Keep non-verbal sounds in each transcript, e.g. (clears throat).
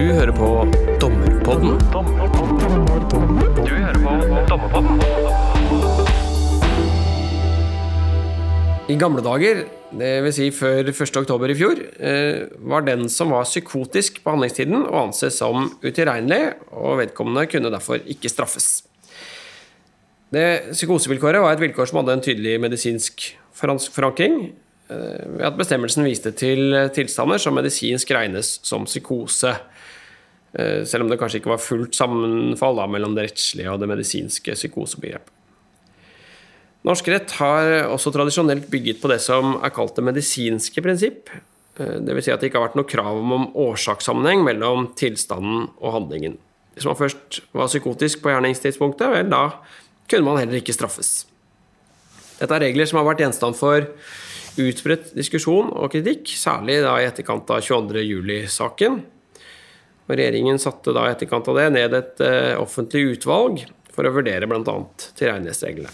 Du hører på Dommerpodden. Du hører på Dommerpodden. I gamle dager, dvs. Si før 1. oktober i fjor, eh, var den som var psykotisk på handlingstiden å anse som utilregnelig, og vedkommende kunne derfor ikke straffes. Det Psykosevilkåret var et vilkår som hadde en tydelig medisinsk forankring, eh, ved at bestemmelsen viste til tilstander som medisinsk regnes som psykose. Eh, selv om det kanskje ikke var fullt sammenfall da, mellom det rettslige og det medisinske psykosebegrepet. Norsk rett har også tradisjonelt bygget på det som er kalt det medisinske prinsipp. Dvs. Si at det ikke har vært noe krav om årsakssammenheng mellom tilstanden og handlingen. Hvis man først var psykotisk på gjerningstidspunktet, vel, da kunne man heller ikke straffes. Dette er regler som har vært gjenstand for utbredt diskusjon og kritikk, særlig i etterkant av 22. juli-saken. Regjeringen satte da i etterkant av det ned et offentlig utvalg for å vurdere bl.a. tilregnelighetsreglene.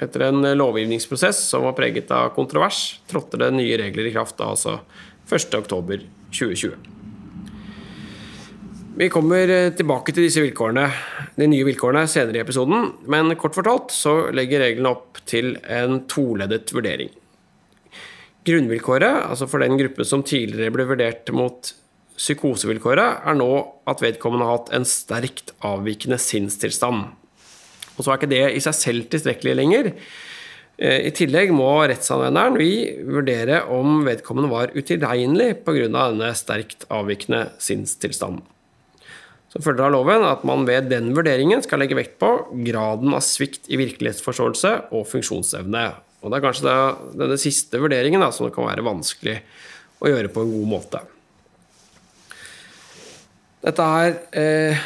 Etter en lovgivningsprosess som var preget av kontrovers, trådte det nye regler i kraft da, altså 1.10.2020. Vi kommer tilbake til disse vilkårene, de nye vilkårene senere i episoden, men kort fortalt så legger reglene opp til en toleddet vurdering. Grunnvilkåret, altså for den gruppen som tidligere ble vurdert mot psykosevilkåret, er nå at vedkommende har hatt en sterkt avvikende sinnstilstand. Og så er ikke det i seg selv tilstrekkelig lenger. I tillegg må rettsanvenderen vi vurdere om vedkommende var utilregnelig pga. denne sterkt avvikende sinnstilstanden. Så følger av loven at man ved den vurderingen skal legge vekt på graden av svikt i virkelighetsforståelse og funksjonsevne. Og det er kanskje denne siste vurderingen da, som det kan være vanskelig å gjøre på en god måte. Dette er eh,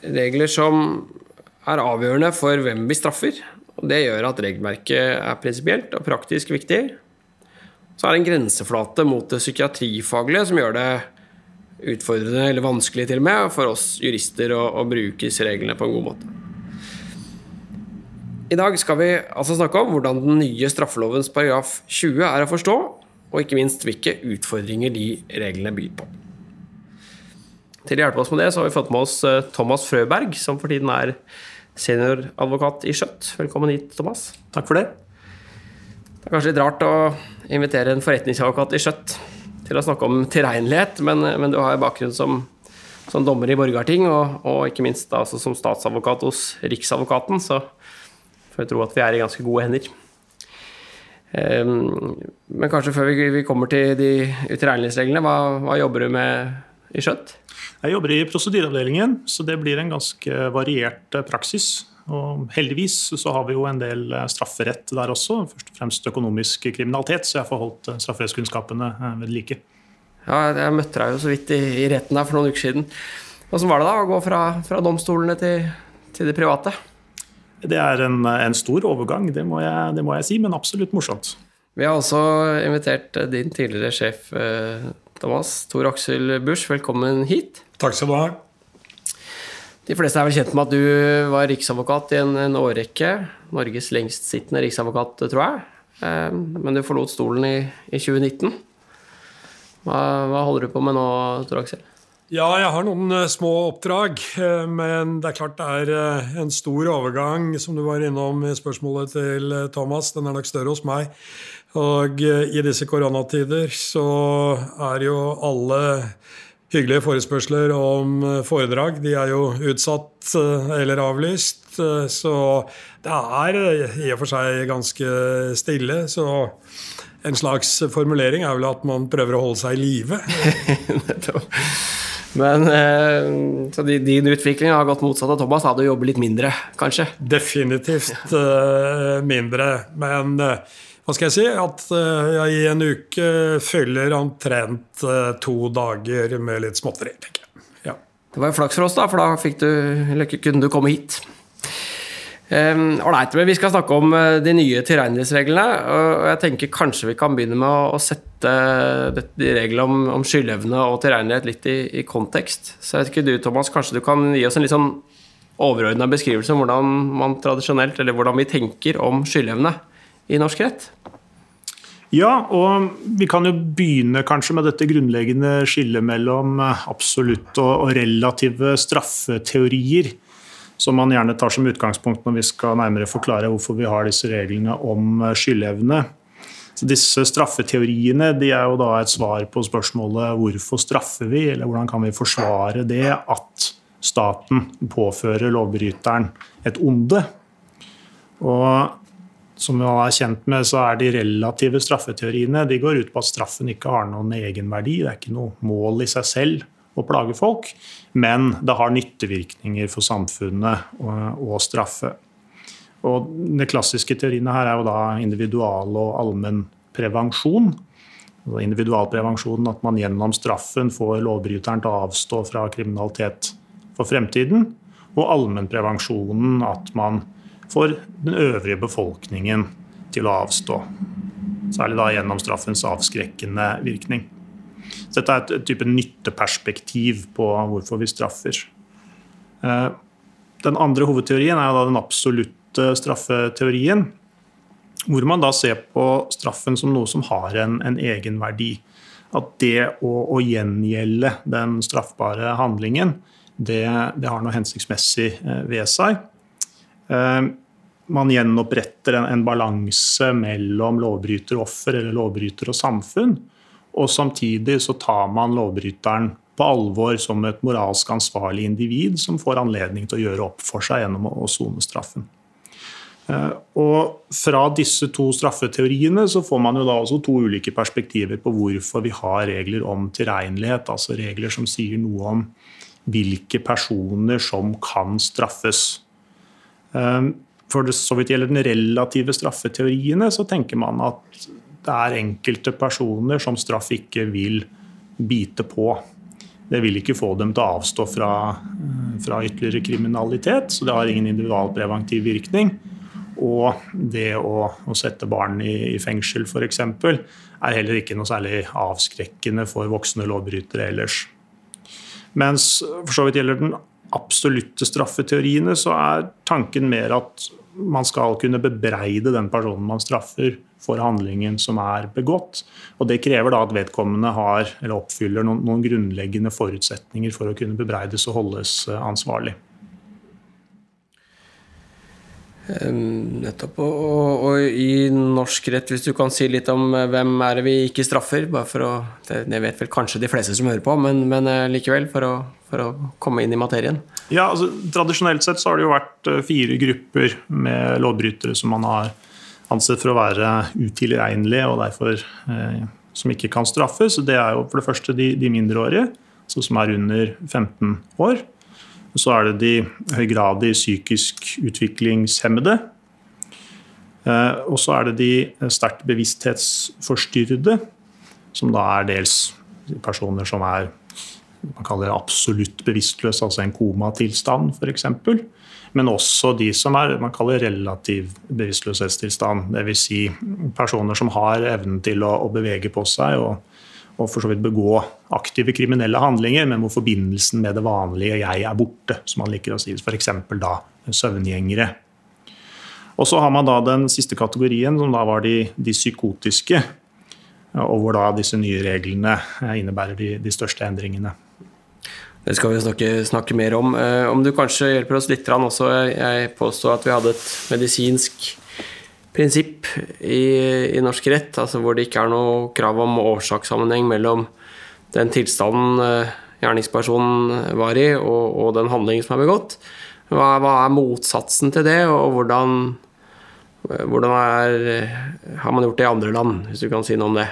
regler som er avgjørende for hvem vi straffer. og Det gjør at regelverket er prinsipielt og praktisk viktig. Så er det en grenseflate mot det psykiatrifaglige som gjør det utfordrende, eller vanskelig til og med, for oss jurister å, å bruke disse reglene på en god måte. I dag skal vi altså snakke om hvordan den nye straffelovens paragraf 20 er å forstå, og ikke minst hvilke utfordringer de reglene byr på. Til å hjelpe oss med det så har vi fått med oss Thomas Frøberg, som for tiden er senioradvokat i Skjøtt. Velkommen hit, Thomas. Takk for det. Det er kanskje litt rart å invitere en forretningsadvokat i Skjøtt til å snakke om tilregnelighet, men, men, du har bakgrunn som, som dommer i Borgarting, og, og ikke minst da, altså som statsadvokat hos Riksadvokaten, så får jeg tro at vi er i ganske gode hender. Um, men kanskje før vi, vi kommer til de utilregnelighetsreglene, hva, hva jobber du med i Skjøtt? Jeg jobber i prosedyreavdelingen, så det blir en ganske variert praksis. Og heldigvis så har vi jo en del strafferett der også, først og fremst økonomisk kriminalitet, så jeg får holdt strafferettskunnskapene ved like. Ja, jeg møtte deg jo så vidt i, i retten der for noen uker siden. Åssen var det da å gå fra, fra domstolene til, til, det private? Det er en, en stor overgang, det må, jeg, det må, jeg, si, men absolutt morsomt. Vi har også invitert din tidligere sjef Thomas, Tor Aksel Busch. Velkommen hit. Takk skal du ha. De fleste er vel kjent med at du var riksadvokat i en, en årrekke. Norges lengstsittende riksadvokat, tror jeg. Men du forlot stolen i, i 2019. Hva, hva, holder du på med nå, Tor Aksel? Ja, jeg har noen små oppdrag. Men det er klart det er en stor overgang, som du var innom i spørsmålet til Thomas. Den er nok større hos meg. Og i disse koronatider så er jo alle hyggelige forespørsler om foredrag. De er jo utsatt eller avlyst. Så det er i og for seg ganske stille. Så en slags formulering er vel at man prøver å holde seg i live. (laughs) Men Så din utvikling har gått motsatt av Thomas? Da du jobber litt mindre, kanskje? Definitivt mindre. Men hva skal jeg si, at jeg i en uke fyller omtrent to dager med litt småtteri. tenker jeg. Ja. Det var jo flaks for oss, da, for da du, eller kunne du komme hit. Ålreit, um, men vi skal snakke om de nye tilregnelighetsreglene. Og jeg tenker kanskje vi kan begynne med å sette de reglene om, om skyldevne og tilregnelighet litt i, i, kontekst. Så jeg vet ikke du, Thomas, kanskje du kan gi oss en litt sånn overordna beskrivelse om hvordan man tradisjonelt, eller hvordan vi tenker om skyldevne i norsk rett? Ja, og vi kan jo begynne kanskje med dette grunnleggende skillet mellom absolutte og relative straffeteorier som man gjerne tar som utgangspunkt når vi skal nærmere forklare hvorfor vi har disse reglene om eh, skyldevne. Disse straffeteoriene de er jo da et svar på spørsmålet hvorfor straffer vi, eller hvordan kan vi forsvare det at staten påfører lovbryteren et onde. Og som man er kjent med, så er de relative straffeteoriene de går ut på at straffen ikke har noen egenverdi. Det er ikke noe mål i seg selv å plage folk, men det har nyttevirkninger for samfunnet å straffe. Og De klassiske teoriene her er jo da individual- og allmenn prevensjon. individualprevensjonen at man gjennom straffen får lovbryteren til å avstå fra kriminalitet for fremtiden. Og allmennprevensjonen at man får den øvrige befolkningen til å avstå. Særlig da gjennom straffens avskrekkende virkning. Så dette er et, type nytteperspektiv på hvorfor vi straffer. Eh, den andre hovedteorien er da den absolutte straffeteorien. Hvor man da ser på straffen som noe som har en, en egenverdi. At det å, å, gjengjelde den straffbare handlingen, det, det har noe hensiktsmessig eh, ved seg. Eh, man gjenoppretter en, en balanse mellom lovbryter og offer eller lovbryter og samfunn. Og samtidig så tar man lovbryteren på alvor som et moralsk ansvarlig individ som får anledning til å gjøre opp for seg gjennom å sone straffen. Eh, og Fra disse to straffeteoriene så får man jo da også to ulike perspektiver på hvorfor vi har regler om tilregnelighet, altså regler som sier noe om hvilke personer som kan straffes. Eh, for det så vidt gjelder den relative straffeteoriene, så tenker man at det er enkelte personer som straff ikke vil bite på. Det vil ikke få dem til å avstå fra, fra ytterligere kriminalitet, så det har ingen individualpreventiv virkning. Og det å, å sette barn i, i fengsel f.eks. er heller ikke noe særlig avskrekkende for voksne lovbrytere ellers. Mens for så vidt gjelder den absolutte straffeteoriene, så er tanken mer at man skal kunne bebreide den personen man straffer for handlingen som er begått. Og Det krever da at vedkommende har, eller oppfyller noen, noen grunnleggende forutsetninger for å kunne bebreides og holdes eh, ansvarlig. Nettopp. Og, og, i norsk rett, hvis du kan si litt om eh, hvem er det vi ikke straffer? bare for å, Det, vet vel kanskje de fleste som hører på, men, men eh, likevel, for å, for å, komme inn i materien. Ja, altså, Tradisjonelt sett så har det jo vært eh, fire grupper med lovbrytere som man har ansett for å være utilregnelige og derfor eh, som ikke kan straffes. Det er jo for det første de, de mindreårige, altså som er under 15 år. Så er det de høygradig psykisk utviklingshemmede. Eh, og så er det de sterkt bevissthetsforstyrrede, som da er dels personer som er man kaller det absolutt bevisstløse, altså en komatilstand f.eks. Men også de som er man kaller relativ bevisstløshetstilstand. Dvs. Si personer som har evnen til å, å bevege på seg og og for så vidt begå aktive kriminelle handlinger, men hvor forbindelsen med det vanlige jeg er borte, som man liker å si. F.eks. da søvngjengere. Og så har man da den siste kategorien, som da var de, de psykotiske. Og hvor da disse nye reglene innebærer de, de største endringene. Det skal vi snakke, snakke, mer om. Eh, om du kanskje hjelper oss litt også. Jeg påstår at vi hadde et medisinsk prinsipp i, i, norsk rett, altså hvor det ikke er noe krav om årsakssammenheng mellom den tilstanden eh, gjerningspersonen var i, og, og den handlingen som er begått. Hva, hva, er motsatsen til det, og hvordan, hvordan er, har man gjort det i andre land, hvis du kan si noe om det?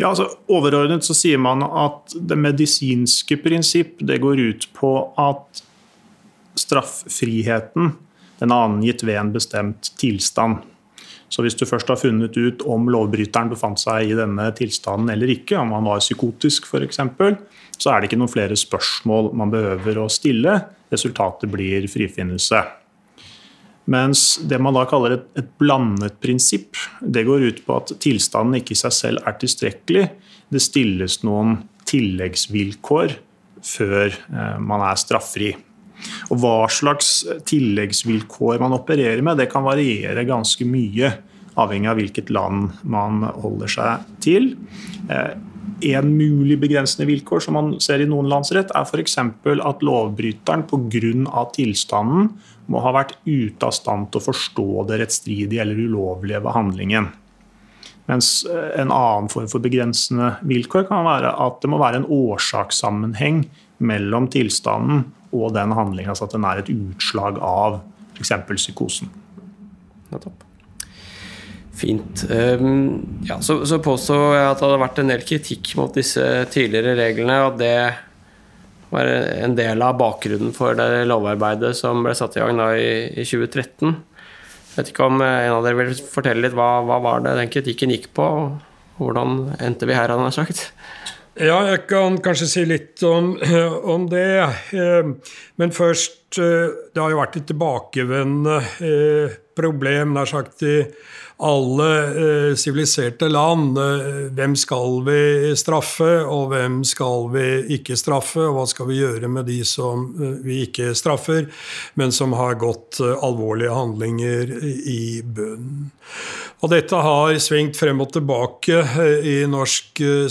Ja, altså Overordnet så sier man at det medisinske prinsipp det går ut på at strafffriheten den er angitt ved en bestemt tilstand. Så hvis du først har funnet ut om lovbryteren befant seg i denne tilstanden eller ikke, om han var psykotisk f.eks., så er det ikke noen flere spørsmål man behøver å stille. Resultatet blir frifinnelse. Mens det man da kaller et, et, blandet prinsipp, det går ut på at tilstanden ikke i seg selv er tilstrekkelig. Det stilles noen tilleggsvilkår før eh, man er straffri. Og Hva slags tilleggsvilkår man opererer med, det kan variere ganske mye. avhengig av hvilket land man holder seg til. En mulig begrensende vilkår som man ser i noen landsrett, er f.eks. at lovbryteren pga. tilstanden må ha vært ute av stand til å forstå det rettsstridige eller ulovlige ved handlingen. Mens en annen form for begrensende vilkår kan være at det må være en årsakssammenheng mellom tilstanden og den handlinga, altså at den er et utslag av f.eks. psykosen. Nettopp. Fint. Um, ja, så, så påstår jeg at det hadde vært en del kritikk mot disse tidligere reglene, og det var en del av bakgrunnen for det lovarbeidet som ble satt i gang i, i 2013. Jeg vet ikke om en av dere vil fortelle litt hva, hva var det den kritikken gikk på, og hvordan endte vi her, hadde jeg sagt? Ja, jeg kan kanskje si litt om, (clears throat) om, det. Men først Det har jo vært et tilbakevendende problem, nær sagt, i alle eh, siviliserte eh, land. Hvem skal vi straffe, og hvem skal vi ikke straffe? Og hva skal vi gjøre med de som eh, vi ikke straffer, men som har gått eh, alvorlige handlinger i bunnen? Og dette har svingt frem og tilbake eh, i norsk eh,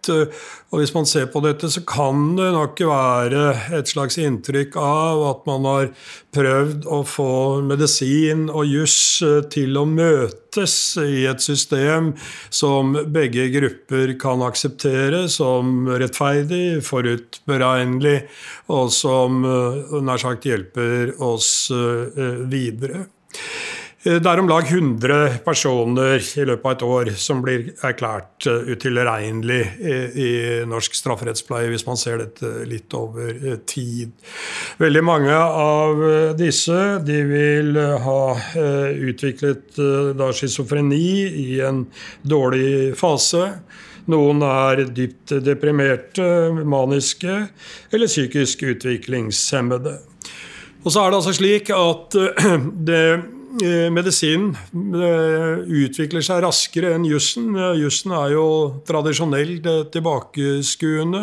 strafferett. Og hvis man ser på dette, så kan det nok være et slags inntrykk av at man har prøvd å få medisin og juss eh, til å møtes i et system som begge grupper kan akseptere som rettferdig, forutberegnelig, og som nær sagt hjelper oss videre. Eh, det er om lag 100 personer i løpet av et år som blir erklært eh, utilregnelig i norsk strafferettspleie, hvis man ser dette litt over eh, tid. Veldig mange av disse de vil ha utviklet da schizofreni i en dårlig fase. Noen er dypt deprimerte, maniske eller psykisk utviklingshemmede. Og så er det altså slik at (clears throat) det medisinen eh, utvikler seg raskere enn jussen. Jussen er jo tradisjonelt eh, tilbakeskuende.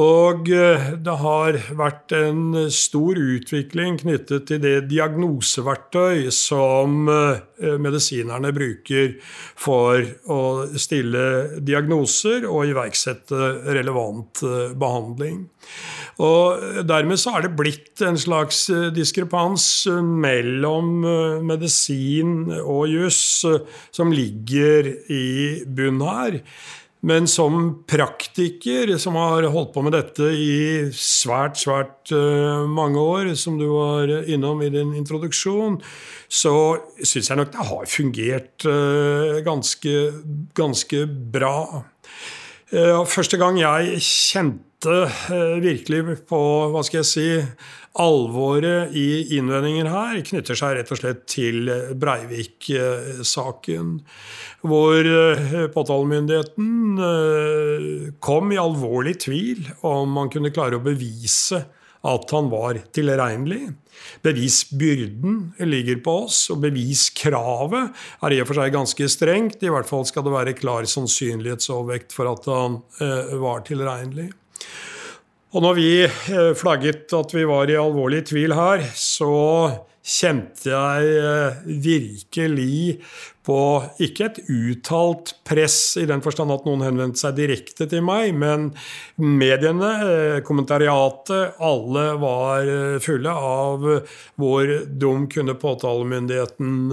Og det har vært en stor utvikling knyttet til det diagnoseverktøy som medisinerne bruker for å stille diagnoser og iverksette relevant behandling. Og Dermed så er det blitt en slags eh, diskrepans eh, mellom eh, medisin og juss som ligger i bunn her. Men som praktiker som har holdt på med dette i svært, svært mange år, som du var innom i din introduksjon, så syns jeg nok det har fungert ganske, ganske bra. Første gang jeg kjente Eh, virkelig på hva skal jeg si, alvoret i innvendinger her knytter seg rett og slett til Breivik-saken. Hvor eh, påtalemyndigheten eh, kom i alvorlig tvil om man kunne klare å bevise at han var tilregnelig. Bevisbyrden ligger på oss, og beviskravet er i og for seg ganske strengt. I hvert fall skal det være klar sannsynlighetsovervekt for at han var tilregnelig. Og når vi eh, flagget at vi var i alvorlig tvil her, så kjente jeg eh, virkelig på ikke et uttalt press i den forstand at noen henvendte seg direkte til meg, men mediene, eh, kommentariatet, alle var fulle av hvor dum kunne påtalemyndigheten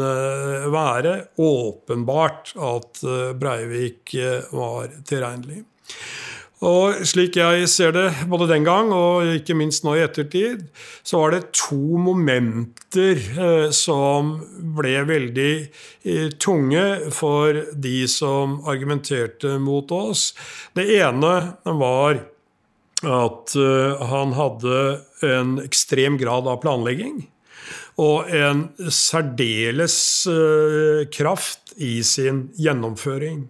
være. Åpenbart at Breivik var tilregnelig. Og slik jeg ser det, både den gang og ikke minst nå i ettertid, så var det to momenter eh, som ble veldig eh, tunge for de som argumenterte mot oss. Det ene var at eh, han hadde en ekstrem grad av planlegging. Og en særdeles kraft i sin gjennomføring.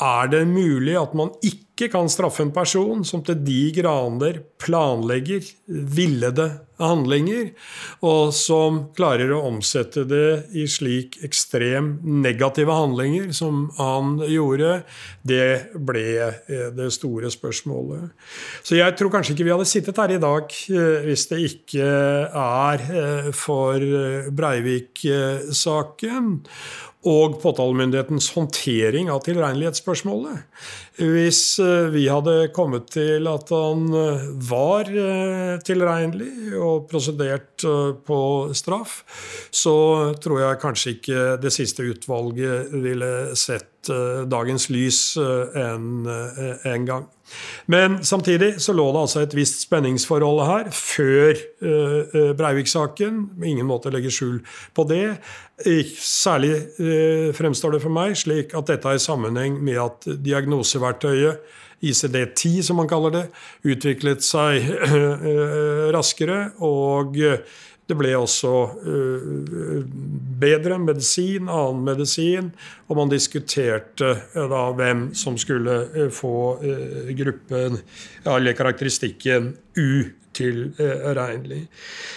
Er det mulig at man ikke kan straffe en person som til de grader planlegger villede handlinger, og som klarer å omsette det i slik ekstrem negative handlinger som han gjorde? Det ble eh, det store spørsmålet. Så jeg tror kanskje ikke vi hadde sittet her i dag eh, hvis det ikke er eh, for Breivik-saken og påtalemyndighetens håndtering av tilregnelighetsspørsmålet. Hvis eh, vi hadde kommet til at han eh, var eh, tilregnelig og prosedert på straff, så tror jeg kanskje ikke det siste utvalget ville sett dagens lys en, en gang. Men samtidig så lå det altså et visst spenningsforhold her før Breivik-saken. Ingen måte legge skjul på det. Særlig fremstår det for meg slik at dette er i sammenheng med at diagnoseverktøyet ICD-10, som man kaller det, utviklet seg (clears throat) raskere. og det ble også uh, bedre medisin, annen medisin, og man diskuterte uh, da hvem som skulle uh, få gruppen, eller karakteristikken U utilregnelig.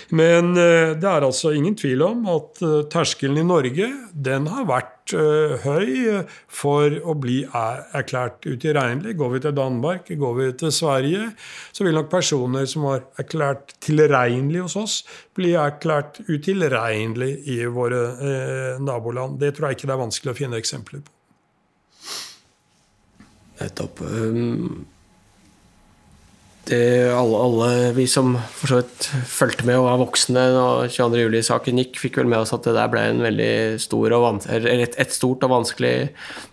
Men eh, det er altså ingen tvil om at eh, terskelen i Norge den har vært eh, høy for å bli erklært utilregnelig. Går vi til Danmark, går vi til Sverige, så vil nok personer som har erklært tilregnelig hos oss, bli erklært utilregnelig i våre naboland. Det tror jeg ikke det er vanskelig å finne eksempler på. Nettopp. Um det, alle, alle, vi som for så vidt fulgte med og var voksne når 22.07-saken gikk, fikk vel med oss at det der ble en veldig stor og et, et, stort og vanskelig,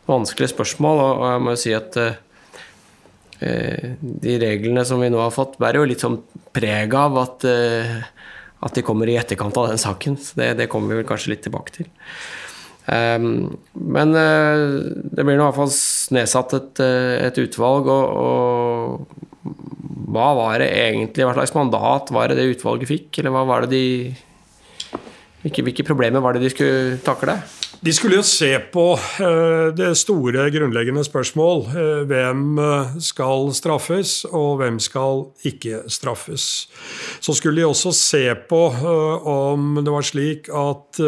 vanskelig spørsmål. Og, og, jeg må jo si at eh, de reglene som vi nå har fått, bærer jo litt sånn preg av at, eh, at de kommer i etterkant av den saken. Så det, det kommer vi vel kanskje litt tilbake til. Um, men uh, det blir nå i hvert fall nedsatt et, et utvalg, og, og hva var det egentlig, hva slags mandat var det det utvalget fikk? Eller hva var det de hvilke, hvilke problemer var det de skulle takle? De skulle jo se på uh, det store, grunnleggende spørsmål. Uh, hvem eh, skal straffes, og hvem skal ikke straffes. Så skulle de også se på om det var slik at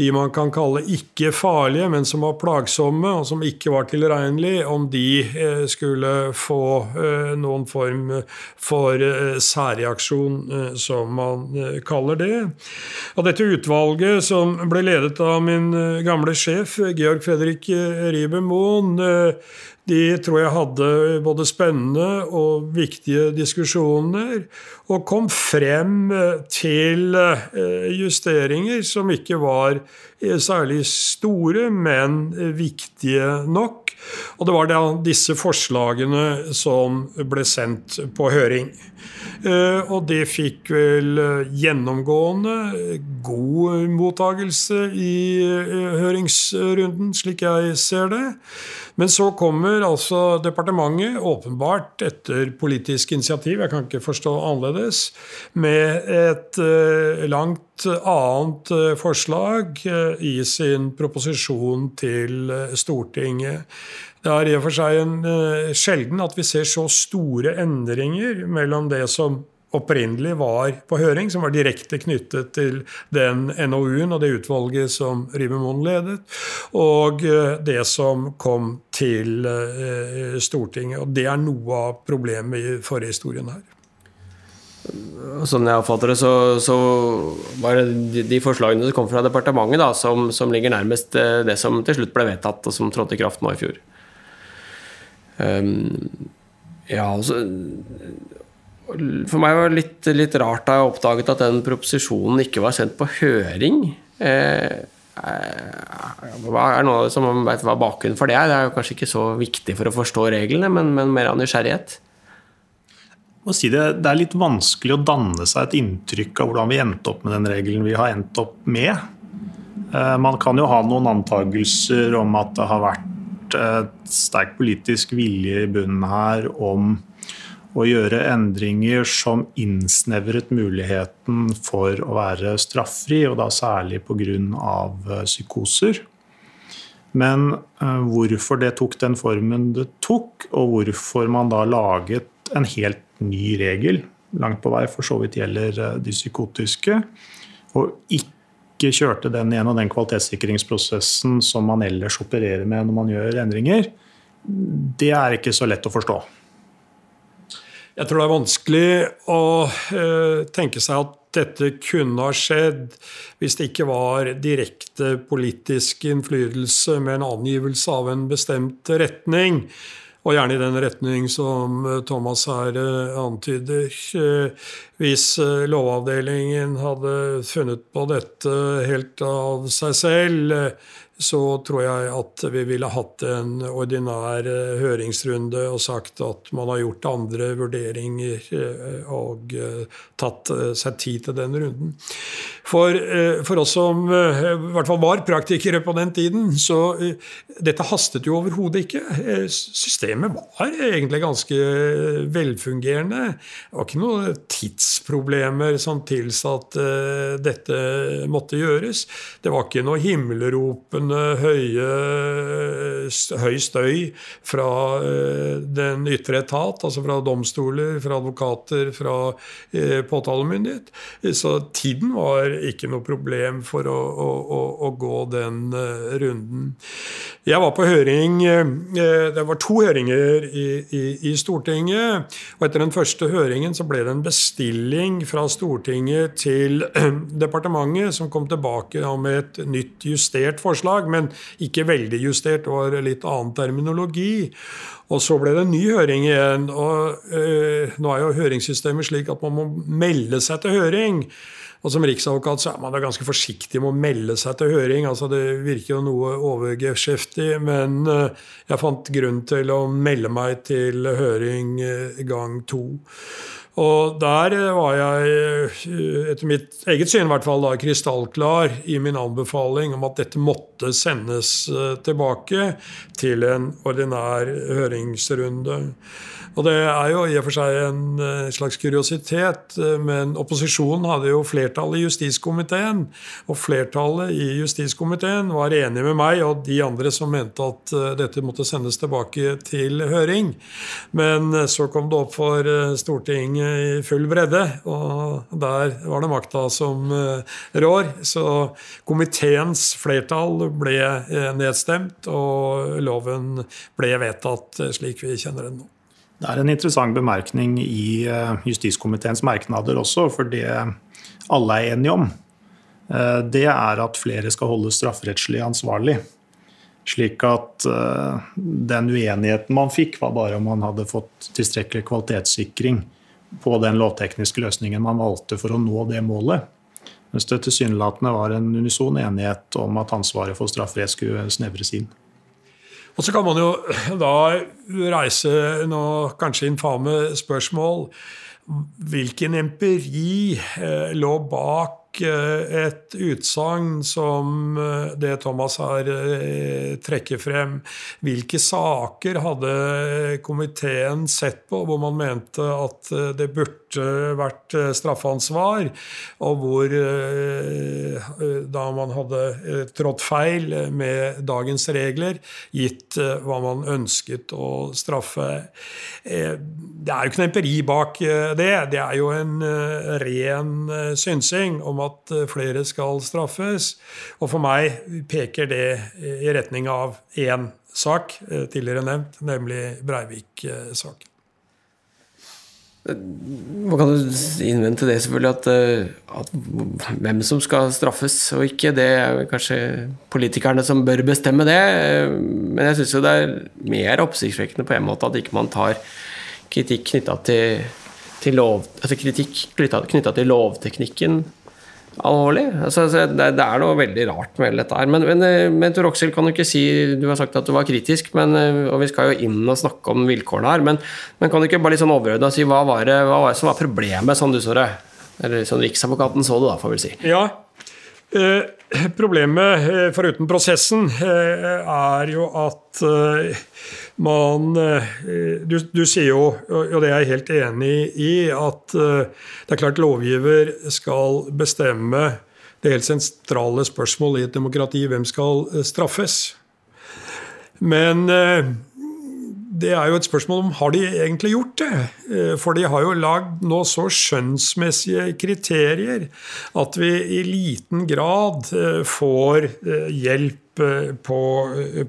de man kan kalle ikke farlige, men som var plagsomme, og som ikke var tilregnelige, om de eh, skulle få eh, noen form for eh, særreaksjon, som man kaller det. Og dette utvalget, som ble ledet av min gamle sjef, Georg Fredrik Ribe de tror jeg hadde både spennende og viktige diskusjoner, og kom frem til eh, justeringer som ikke var eh, særlig store, men viktige nok. Og det var da disse forslagene som ble sendt på høring. Eh, og det fikk vel gjennomgående god mottagelse i høringsrunden, slik jeg ser det. Men så kommer altså departementet, åpenbart etter politisk initiativ, jeg kan ikke forstå annerledes, med et langt annet forslag i sin proposisjon til Stortinget. Det er i og for seg en, sjelden at vi ser så store endringer mellom det som opprinnelig var på høring, som var direkte knyttet til den NOU-en og det utvalget som Ribemoen ledet, og uh, det som kom til uh, Stortinget. Og det er noe av problemet i forhistorien her. Sånn jeg oppfatter det, så, så var det de, forslagene som kom fra departementet, da, som, som, ligger nærmest det som til slutt ble vedtatt, og som trådte i kraft nå i fjor. Um, ja, altså for meg var det litt, litt, rart da jeg oppdaget at den proposisjonen ikke var sendt på høring. Eh, eh hva er noe som vet hva bakgrunnen for det er? Det er jo kanskje ikke så viktig for å forstå reglene, men, men mer av nysgjerrighet. Si det, det, er litt vanskelig å danne seg et inntrykk av hvordan vi endte opp med den regelen vi har endt opp med. Eh, man kan jo ha noen antagelser om at det har vært et sterk politisk vilje i bunnen her om å gjøre endringer som innsnevret muligheten for å være straffri, og da særlig pga. Eh, psykoser. Men uh, hvorfor det tok den formen det tok, og hvorfor man da laget en helt ny regel, langt på vei for så vidt gjelder uh, de psykotiske, og ikke kjørte den gjennom den kvalitetssikringsprosessen som man ellers opererer med når man gjør endringer, det er ikke så lett å forstå. Jeg tror det er vanskelig å uh, tenke seg at dette kunne ha skjedd hvis det ikke var direkte politisk innflytelse med en angivelse av en bestemt retning. Og gjerne i den retning som eh, Thomas her eh, antyder. Eh, hvis Lovavdelingen hadde funnet på dette helt av seg selv, så tror jeg at vi ville hatt en ordinær eh, høringsrunde og sagt at man har gjort andre vurderinger eh, og eh, tatt seg tid til den runden. For, for oss som i hvert fall var praktikere på den tiden, så dette hastet jo overhodet ikke. Systemet var egentlig ganske velfungerende. Det var ikke noen tidsproblemer som tilsa at dette måtte gjøres. Det var ikke noe himmelropende høye, høy støy fra eh, den ytre etat, altså fra domstoler, fra advokater, fra eh, påtalemyndighet. Så tiden var ikke noe problem for å, å, å gå den eh, runden. Jeg var på høring Det var to høringer i, i, i Stortinget. Og etter den første høringen så ble det en bestilling fra Stortinget til (clears throat) departementet, som kom tilbake med et nytt justert forslag forslag, men ikke veldig justert. Det var litt annen terminologi. Og så ble det en ny høring igjen. og øh, Nå er jo høringssystemet slik at man må melde seg til høring. Og som riksadvokat så er man da ganske forsiktig med å melde seg til høring. altså Det virker jo noe overgeskjeftig, men øh, jeg fant grunn til å melde meg til høring øh, gang to. Og der var jeg, eh, etter mitt eget syn i hvert fall, da, krystallklar i min anbefaling om at dette måtte sendes eh, tilbake til en ordinær høringsrunde. Og det er jo i og for seg en eh, slags kuriositet, eh, men opposisjonen hadde jo flertall i justiskomiteen. Og flertallet i justiskomiteen var enig med meg og de andre som mente at eh, dette måtte sendes tilbake til høring. Men så kom det opp for Stortinget i full bredde, og der var det makta som rår. Så komiteens flertall ble nedstemt, og loven ble vedtatt slik vi kjenner den nå. Det er en interessant bemerkning i eh, justiskomiteens merknader også, for det alle er enige om, eh, det er at flere skal holdes strafferettslig ansvarlig. Slik at eh, den uenigheten man fikk, var bare om man hadde fått tilstrekkelig kvalitetssikring på den lovtekniske løsningen man valgte for å nå det målet. Mens det tilsynelatende var en unison enighet om at ansvaret for strafferett skulle snevres inn. Og så kan man jo da reise noe kanskje infame spørsmål. Hvilken empiri eh, lå bak Eh, et utsagn som eh, det Thomas her eh, trekker frem. Hvilke saker hadde komiteen sett på hvor man mente at det burde vært straffansvar, og hvor da man hadde trådt feil med dagens regler, gitt hva man ønsket å straffe. Det er jo ikke noe empiri bak det. Det er jo en ren synsing om at eh, flere skal straffes. Og for meg peker det i retning av én sak, eh, tidligere nevnt, nemlig Breivik-saken. Man kan jo innvende til det selvfølgelig at, eh, at, hvem som skal straffes og ikke, det er kanskje politikerne som bør bestemme det. Men jeg syns det er mer oppsiktsvekkende på en måte at ikke man tar kritikk knytta til, til lov, altså kritikk knytta til lovteknikken alvorlig. Altså, det, det, er noe veldig rart med dette her. Men, men, eh, men Tor kan du ikke si Du har sagt at du var kritisk, men, eh, og vi skal jo inn og snakke om vilkårene her. Men, men kan du ikke bare litt sånn overordna si hva var, det, hva var det som var problemet, sånn du så det? Eller sånn Riksadvokaten så det, da, får vi si. Ja, Eh, problemet, eh, foruten prosessen, eh, er jo at man du, du, sier jo, og det er jeg helt enig i, at det er klart lovgiver skal bestemme det helt sentrale spørsmålet i et demokrati hvem skal straffes. Men det er jo et spørsmål om har de egentlig gjort det. For de har jo lagd nå så skjønnsmessige kriterier at vi i liten grad får hjelp på,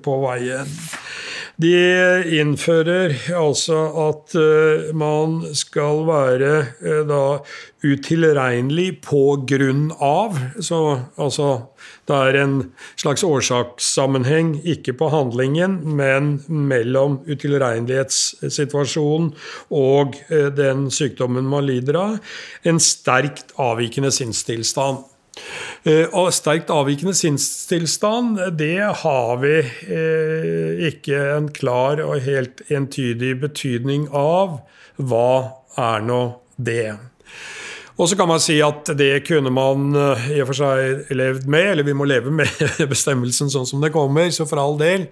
på veien. De innfører altså at uh, man skal være da utilregnelig på grunn av. Så altså det er en slags årsakssammenheng, ikke på handlingen, men mellom utilregnelighetssituasjonen og den sykdommen man lider av. En sterkt avvikende sinnstilstand. Eh, og sterkt avvikende sinnstilstand, det har vi eh, ikke en klar og helt entydig betydning av. Hva er nå det? Og så kan man si at det kunne man eh, i og for seg levd med, eller vi må leve med (laughs) bestemmelsen sånn som det kommer, så for all del.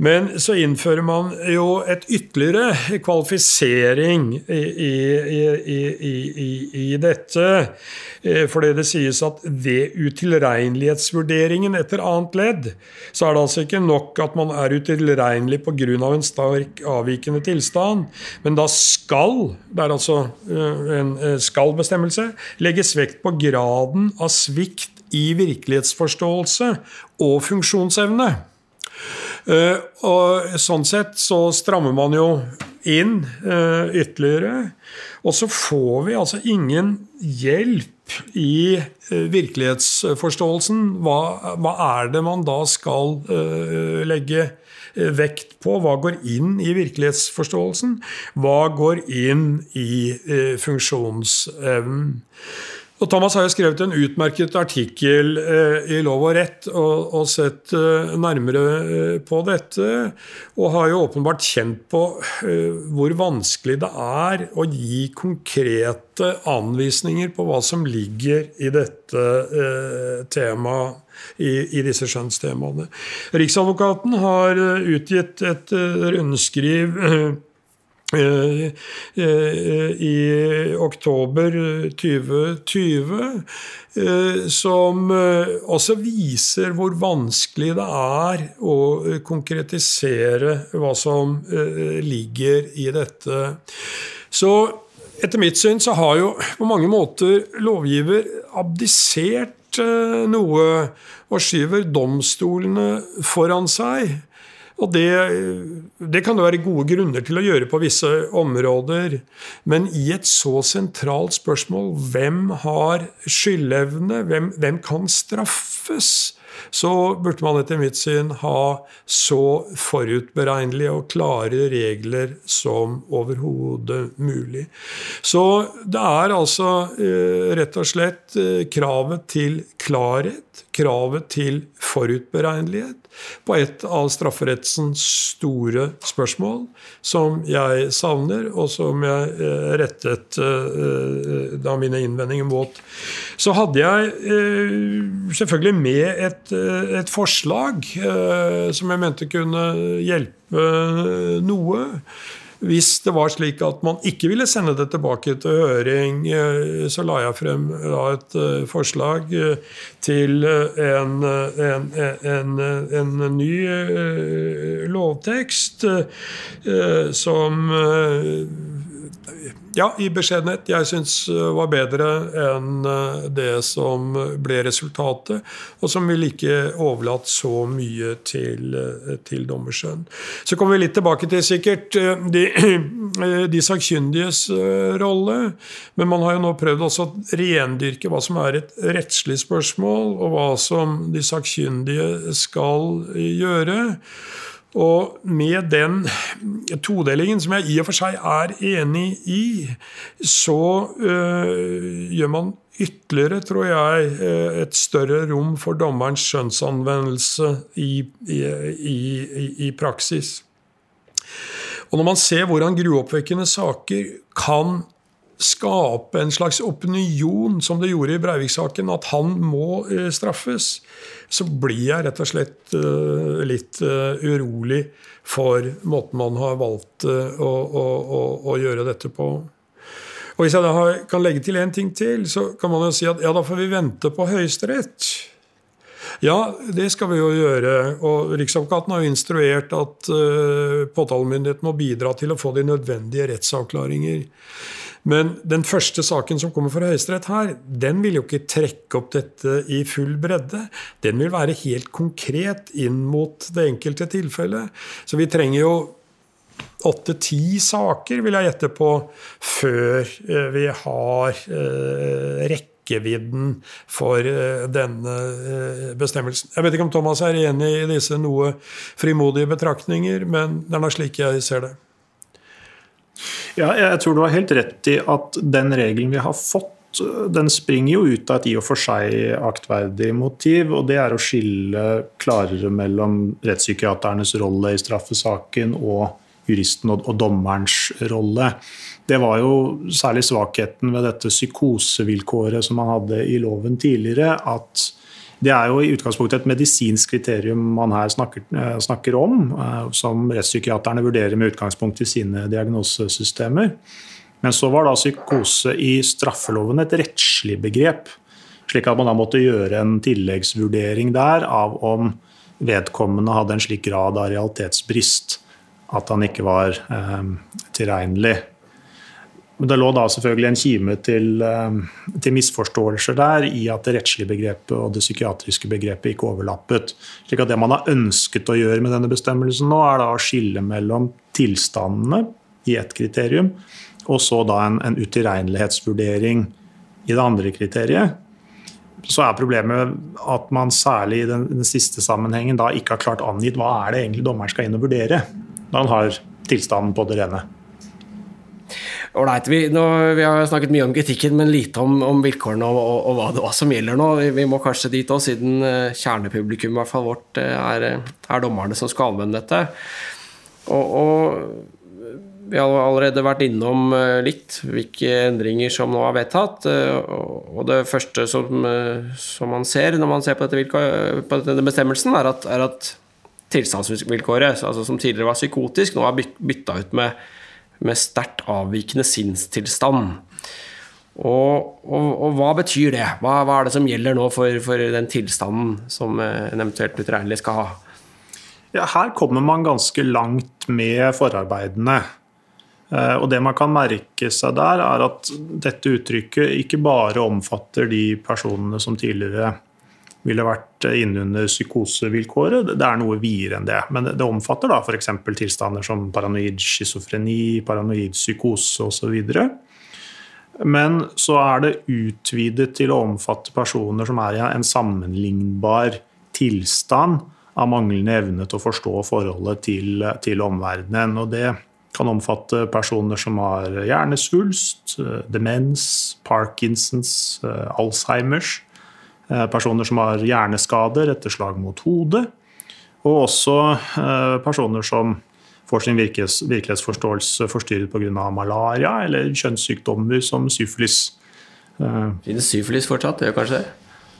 Men så innfører man jo et ytterligere kvalifisering i, i, i, i dette. Eh, fordi det sies at ved utilregnelighetsvurderingen etter annet ledd, så er det altså ikke nok at man er utilregnelig pga. en sterk avvikende tilstand, men da skal, det er altså eh, en skal-bestemmelse, undersøkelse legges vekt på graden av svikt i virkelighetsforståelse og funksjonsevne. Eh, og sånn sett så strammer man jo inn uh, ytterligere. Og så får vi altså ingen hjelp i uh, virkelighetsforståelsen. Hva, hva, er det man da skal legge Eh, vekt på. Hva går inn i virkelighetsforståelsen? Hva går inn i eh, funksjonsevnen? Og Thomas har jo skrevet en utmerket artikkel eh, i Lov og rett og, og sett eh, nærmere eh, på dette. Og har jo åpenbart kjent på eh, hvor vanskelig det er å gi konkrete anvisninger på hva som ligger i dette temaet i, i disse skjønnstemaene. Riksadvokaten har eh, utgitt et eh, rundskriv eh, i oktober 2020, som også viser hvor vanskelig det er å konkretisere hva som ligger i dette. Så etter mitt syn så har jo på mange måter lovgiver abdisert Eh, noe og skyver domstolene foran seg. Og det, det, kan det være gode grunner til å gjøre på visse områder. Men i et så sentralt spørsmål, hvem har skyldevne, hvem, hvem kan straffes? så burde man etter mitt syn ha så forutberegnelige og klare regler som overhodet mulig. Så det er altså eh, rett og slett eh, kravet til klarhet, kravet til forutberegnelighet, på et av strafferettsens store spørsmål som jeg savner, og som jeg eh, rettet da mine innvendinger mot. Så hadde jeg selvfølgelig med et Eh, et forslag eh, som jeg mente kunne hjelpe noe. Hvis det var slik at man ikke ville sende det tilbake til høring, eh, så la jeg frem et forslag til en, en, en, en ny lovtekst som ja, i beskjedenhet. Jeg syns eh, var bedre enn eh, det som ble resultatet, og som ville ikke overlatt så mye til, eh, til dommerskjønn. Så kommer vi litt tilbake til sikkert de, (clears throat) de sakkyndiges rolle, men man har jo nå prøvd også å rendyrke hva som er et rettslig spørsmål, og hva som de sakkyndige skal gjøre. Og med den todelingen, som jeg i og for seg er enig i, så øh, gjør man ytterligere, tror jeg, øh, et større rom for dommerens skjønnsanvendelse i, i, i, i praksis. Og når man ser hvordan gruoppvekkende saker kan skape en slags opinion, som det gjorde i Breivik-saken, at han må uh, straffes, så blir jeg rett og slett uh, litt uh, urolig for måten man har valgt å, å, å, å, gjøre dette på. Og Hvis jeg da kan legge til én ting til, så kan man jo si at ja, da får vi vente på Høyesterett. Ja, det skal vi jo gjøre. Og Riksadvokaten har jo instruert at uh, påtalemyndigheten må bidra til å få de nødvendige rettsavklaringer. Men den første saken som kommer fra Høyesterett her, den vil jo ikke trekke opp dette i full bredde. Den vil være helt konkret inn mot det enkelte tilfellet. Så vi trenger jo åtte-ti saker, vil jeg gjette på, før eh, vi har eh, rekkevidden for eh, denne bestemmelsen. Jeg vet ikke om Thomas er enig i disse noe frimodige betraktninger, men det er nå slik jeg ser det. Ja, jeg tror du har helt rett i at den regelen vi har fått, den springer jo ut av et i og for seg aktverdig motiv, og det er å skille klarere mellom rettspsykiaternes rolle i straffesaken og juristen og dommerens rolle. Det var jo særlig svakheten ved dette psykosevilkåret som man hadde i loven tidligere. at det er jo i utgangspunktet et medisinsk kriterium man her snakker, eh, snakker om, eh, som rettspsykiaterne vurderer med utgangspunkt i sine diagnosesystemer. Men så var da psykose i straffeloven et rettslig begrep. Slik at man da måtte gjøre en tilleggsvurdering der av om vedkommende hadde en slik grad av realitetsbrist at han ikke var eh, tilregnelig. Men det lå da selvfølgelig en kime til, eh, til, misforståelser der i at det rettslige begrepet og det psykiatriske begrepet ikke overlappet. slik at Det man har ønsket å gjøre med denne bestemmelsen nå, er da å skille mellom tilstandene i ett kriterium, og så da en, en utilregnelighetsvurdering i det andre kriteriet. Så er problemet at man særlig i den, den siste sammenhengen da ikke har klart angitt hva er det egentlig dommeren skal inn og vurdere når han har tilstanden på det rene. Ålreit. Vi, vi, har snakket mye om kritikken, men lite om, om vilkårene og, og, og, hva, hva, som gjelder nå. Vi, vi må kanskje dit òg, siden uh, kjernepublikum hvert fall vårt uh, er, er, dommerne som skal anvende dette. Og, og, vi har allerede vært innom uh, litt hvilke endringer som nå er vedtatt. og det første som, som, man ser når man ser på, dette, på denne bestemmelsen, er at, er at tilstandsvilkåret, altså som tidligere var psykotisk, nå er bytta ut med, med sterkt avvikende sinnstilstand. Og, og, og, hva betyr det? Hva, hva, er det som gjelder nå for, for den tilstanden som eh, en eventuelt utilregnelig skal ha? Ja, her kommer man ganske langt med forarbeidene. Eh, og det man kan merke seg der, er at dette uttrykket ikke bare omfatter de personene som tidligere ville vært innunder psykosevilkåret. Det er noe videre enn det. Men det omfatter da f.eks. tilstander som paranoid schizofreni, paranoid psykose osv. Men så er det utvidet til å omfatte personer som er i en sammenlignbar tilstand av manglende evne til å forstå forholdet til, til omverdenen. Og det kan omfatte personer som har hjernesvulst, demens, Parkinsons, Alzheimers Eh, personer som har hjerneskader etter slag mot hodet, og også eh, personer som får sin virkelighetsforståelse forstyrret pga. malaria eller kjønnssykdommer som syfilis. Eh, Finnes syfilis fortsatt? Det gjør kanskje det?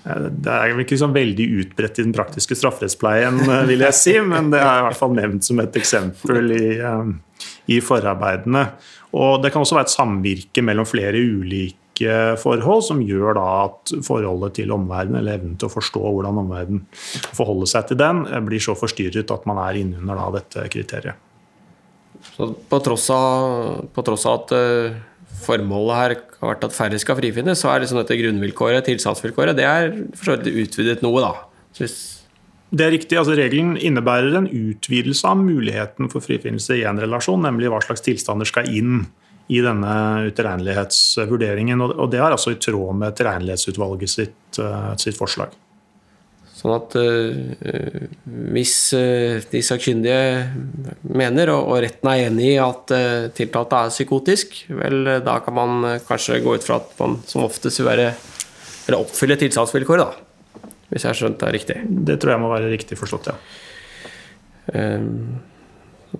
Det er ikke liksom veldig utbredt i den praktiske strafferettspleien, vil jeg si, men det er i hvert fall nevnt som et eksempel i, i forarbeidene. Og Det kan også være et samvirke mellom flere ulike forhold som gjør da at forholdet til omverdenen, eller evnen til å forstå hvordan omverdenen forholder seg til den, blir så forstyrret at man er innunder da dette kriteriet. Så på tross av, på tross av at uh, formålet her har vært at færre skal frifinnes, så er liksom dette grunnvilkåret, tilsatsvilkåret, det er for så vidt utvidet noe, da. Hvis det er riktig. altså Regelen innebærer en utvidelse av muligheten for frifinnelse i en relasjon, nemlig hva slags tilstander skal inn i denne utilregnelighetsvurderingen. Og det er altså i tråd med tilregnelighetsutvalget sitt, eh, sitt forslag. Sånn at uh, hvis uh, de sakkyndige mener, og, retten er enig i at uh, tiltalte er psykotisk, vel, da kan man kanskje gå ut fra at man som oftest vil være Eller oppfylle tilstandsvilkåret, da. Hvis jeg har skjønt det er riktig. Det tror jeg må være riktig forstått, ja. Um,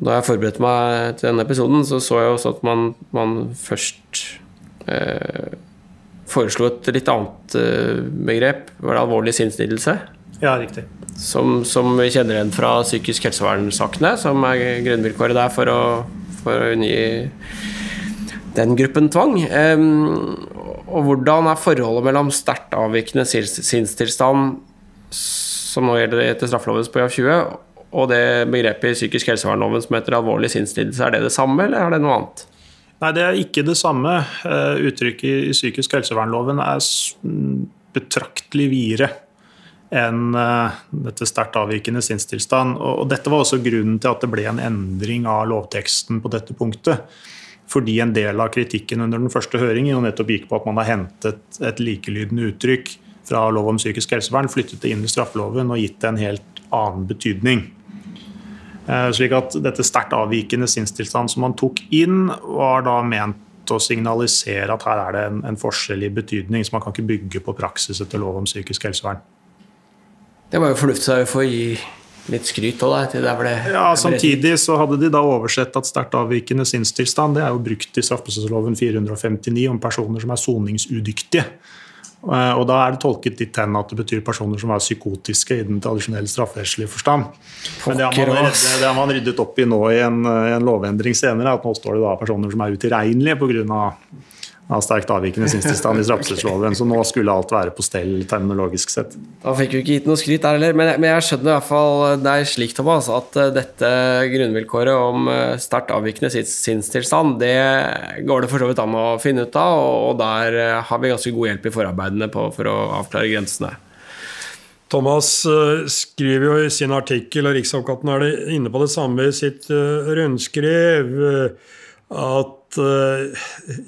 da jeg forberedte meg til denne episoden, så så jeg også at man, man først eh, foreslo et litt annet eh, begrep. Var det alvorlig sinnslidelse? Ja, riktig. Som, som, vi kjenner igjen fra psykisk helsevern-sakene, som er grunnvilkåret der for å, for å unngi den gruppen tvang. Eh, og hvordan er forholdet mellom sterkt avvikende sinnstilstand som nå gjelder etter straffeloven § 20, og det begrepet i psykisk helsevernloven som heter alvorlig sinnslidelse, er det det samme, eller er det noe annet? Nei, det er ikke det samme. Eh, uttrykket i psykisk helsevernloven er betraktelig videre enn eh, dette sterkt avvikende sinnstilstand. Og dette var også grunnen til at det ble en endring av lovteksten på dette punktet. Fordi en del av kritikken under den første høringen nettopp gikk på at man har hentet et likelydende uttrykk fra lov om psykisk helsevern, flyttet det inn i straffeloven og gitt det en helt annen betydning. Eh, slik at dette sterkt avvikende sinnstilstand som man tok inn, var da ment å signalisere at her er det en, en forskjell i betydning, så man kan ikke bygge på praksis etter lov om psykisk helsevern. Det var jo fornuftig for å gi litt skryt òg, til der ble, Ja, Samtidig så hadde de da oversett at sterkt avvikende sinnstilstand det er jo brukt i straffeprosessloven 459 om personer som er soningsudyktige. Eh, og Da er det tolket dit hen at det betyr personer som er psykotiske i den tradisjonelle strafferettslige forstand. Men det har, man, det, det har, man, ryddet opp i nå i en, en lovendring senere, at nå står det da personer som er utilregnelige pga av sterkt avvikende sinnstilstand i (laughs) straffeprosessloven. Så nå skulle alt være på stell terminologisk sett. Da fikk vi ikke gitt noe skryt der heller, men, men, jeg skjønner i hvert fall det er slik, Thomas, at uh, dette grunnvilkåret om uh, sterkt avvikende sinnstilstand, det går det for så vidt an å finne ut av, og, og der har vi ganske god hjelp i forarbeidene på, for å avklare grensene. Thomas skriver jo i sin artikkel, og Riksadvokaten er inne på det samme i sitt rundskriv, at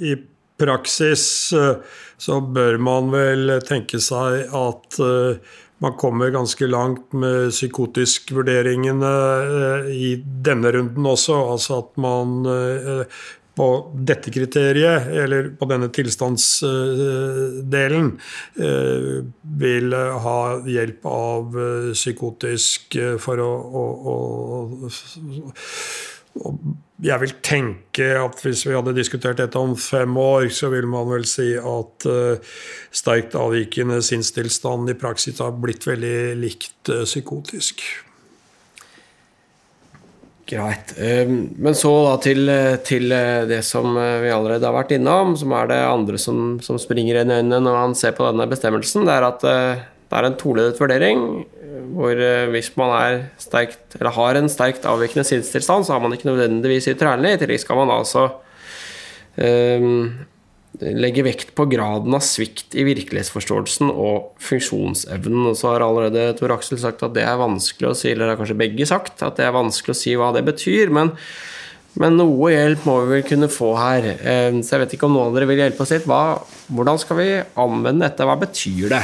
i praksis eh, så bør man vel tenke seg at eh, man kommer ganske langt med psykotisk-vurderingene eh, i denne runden også. Altså at man på dette kriteriet, eller på denne tilstandsdelen, vil ha hjelp av psykotisk for å, å, å jeg vil tenke at hvis vi hadde diskutert dette om fem år, så vil man vel si at uh, sterkt avvikende sinnstilstand i praksis har blitt veldig likt uh, psykotisk. Greit. Um, men så da til, til, det som vi allerede har vært innom, som er det andre som, som springer inn i øynene når man ser på denne bestemmelsen. Det er at det er en toledet vurdering hvor eh, hvis man er sterkt, har en sterkt avvikende sinnstilstand, så har man ikke nødvendigvis utilregnelig. I tillegg skal man altså um, legge vekt på graden av svikt i virkelighetsforståelsen og funksjonsevnen. Og så har allerede Tor Aksel sagt at det er vanskelig å si, eller det har kanskje begge sagt, at det er vanskelig å si hva det betyr. men men noe hjelp må vi vel kunne få her. Ehm, så jeg vet ikke om noen av dere vil hjelpe oss litt. Hva, hvordan skal vi anvende dette? Hva betyr det?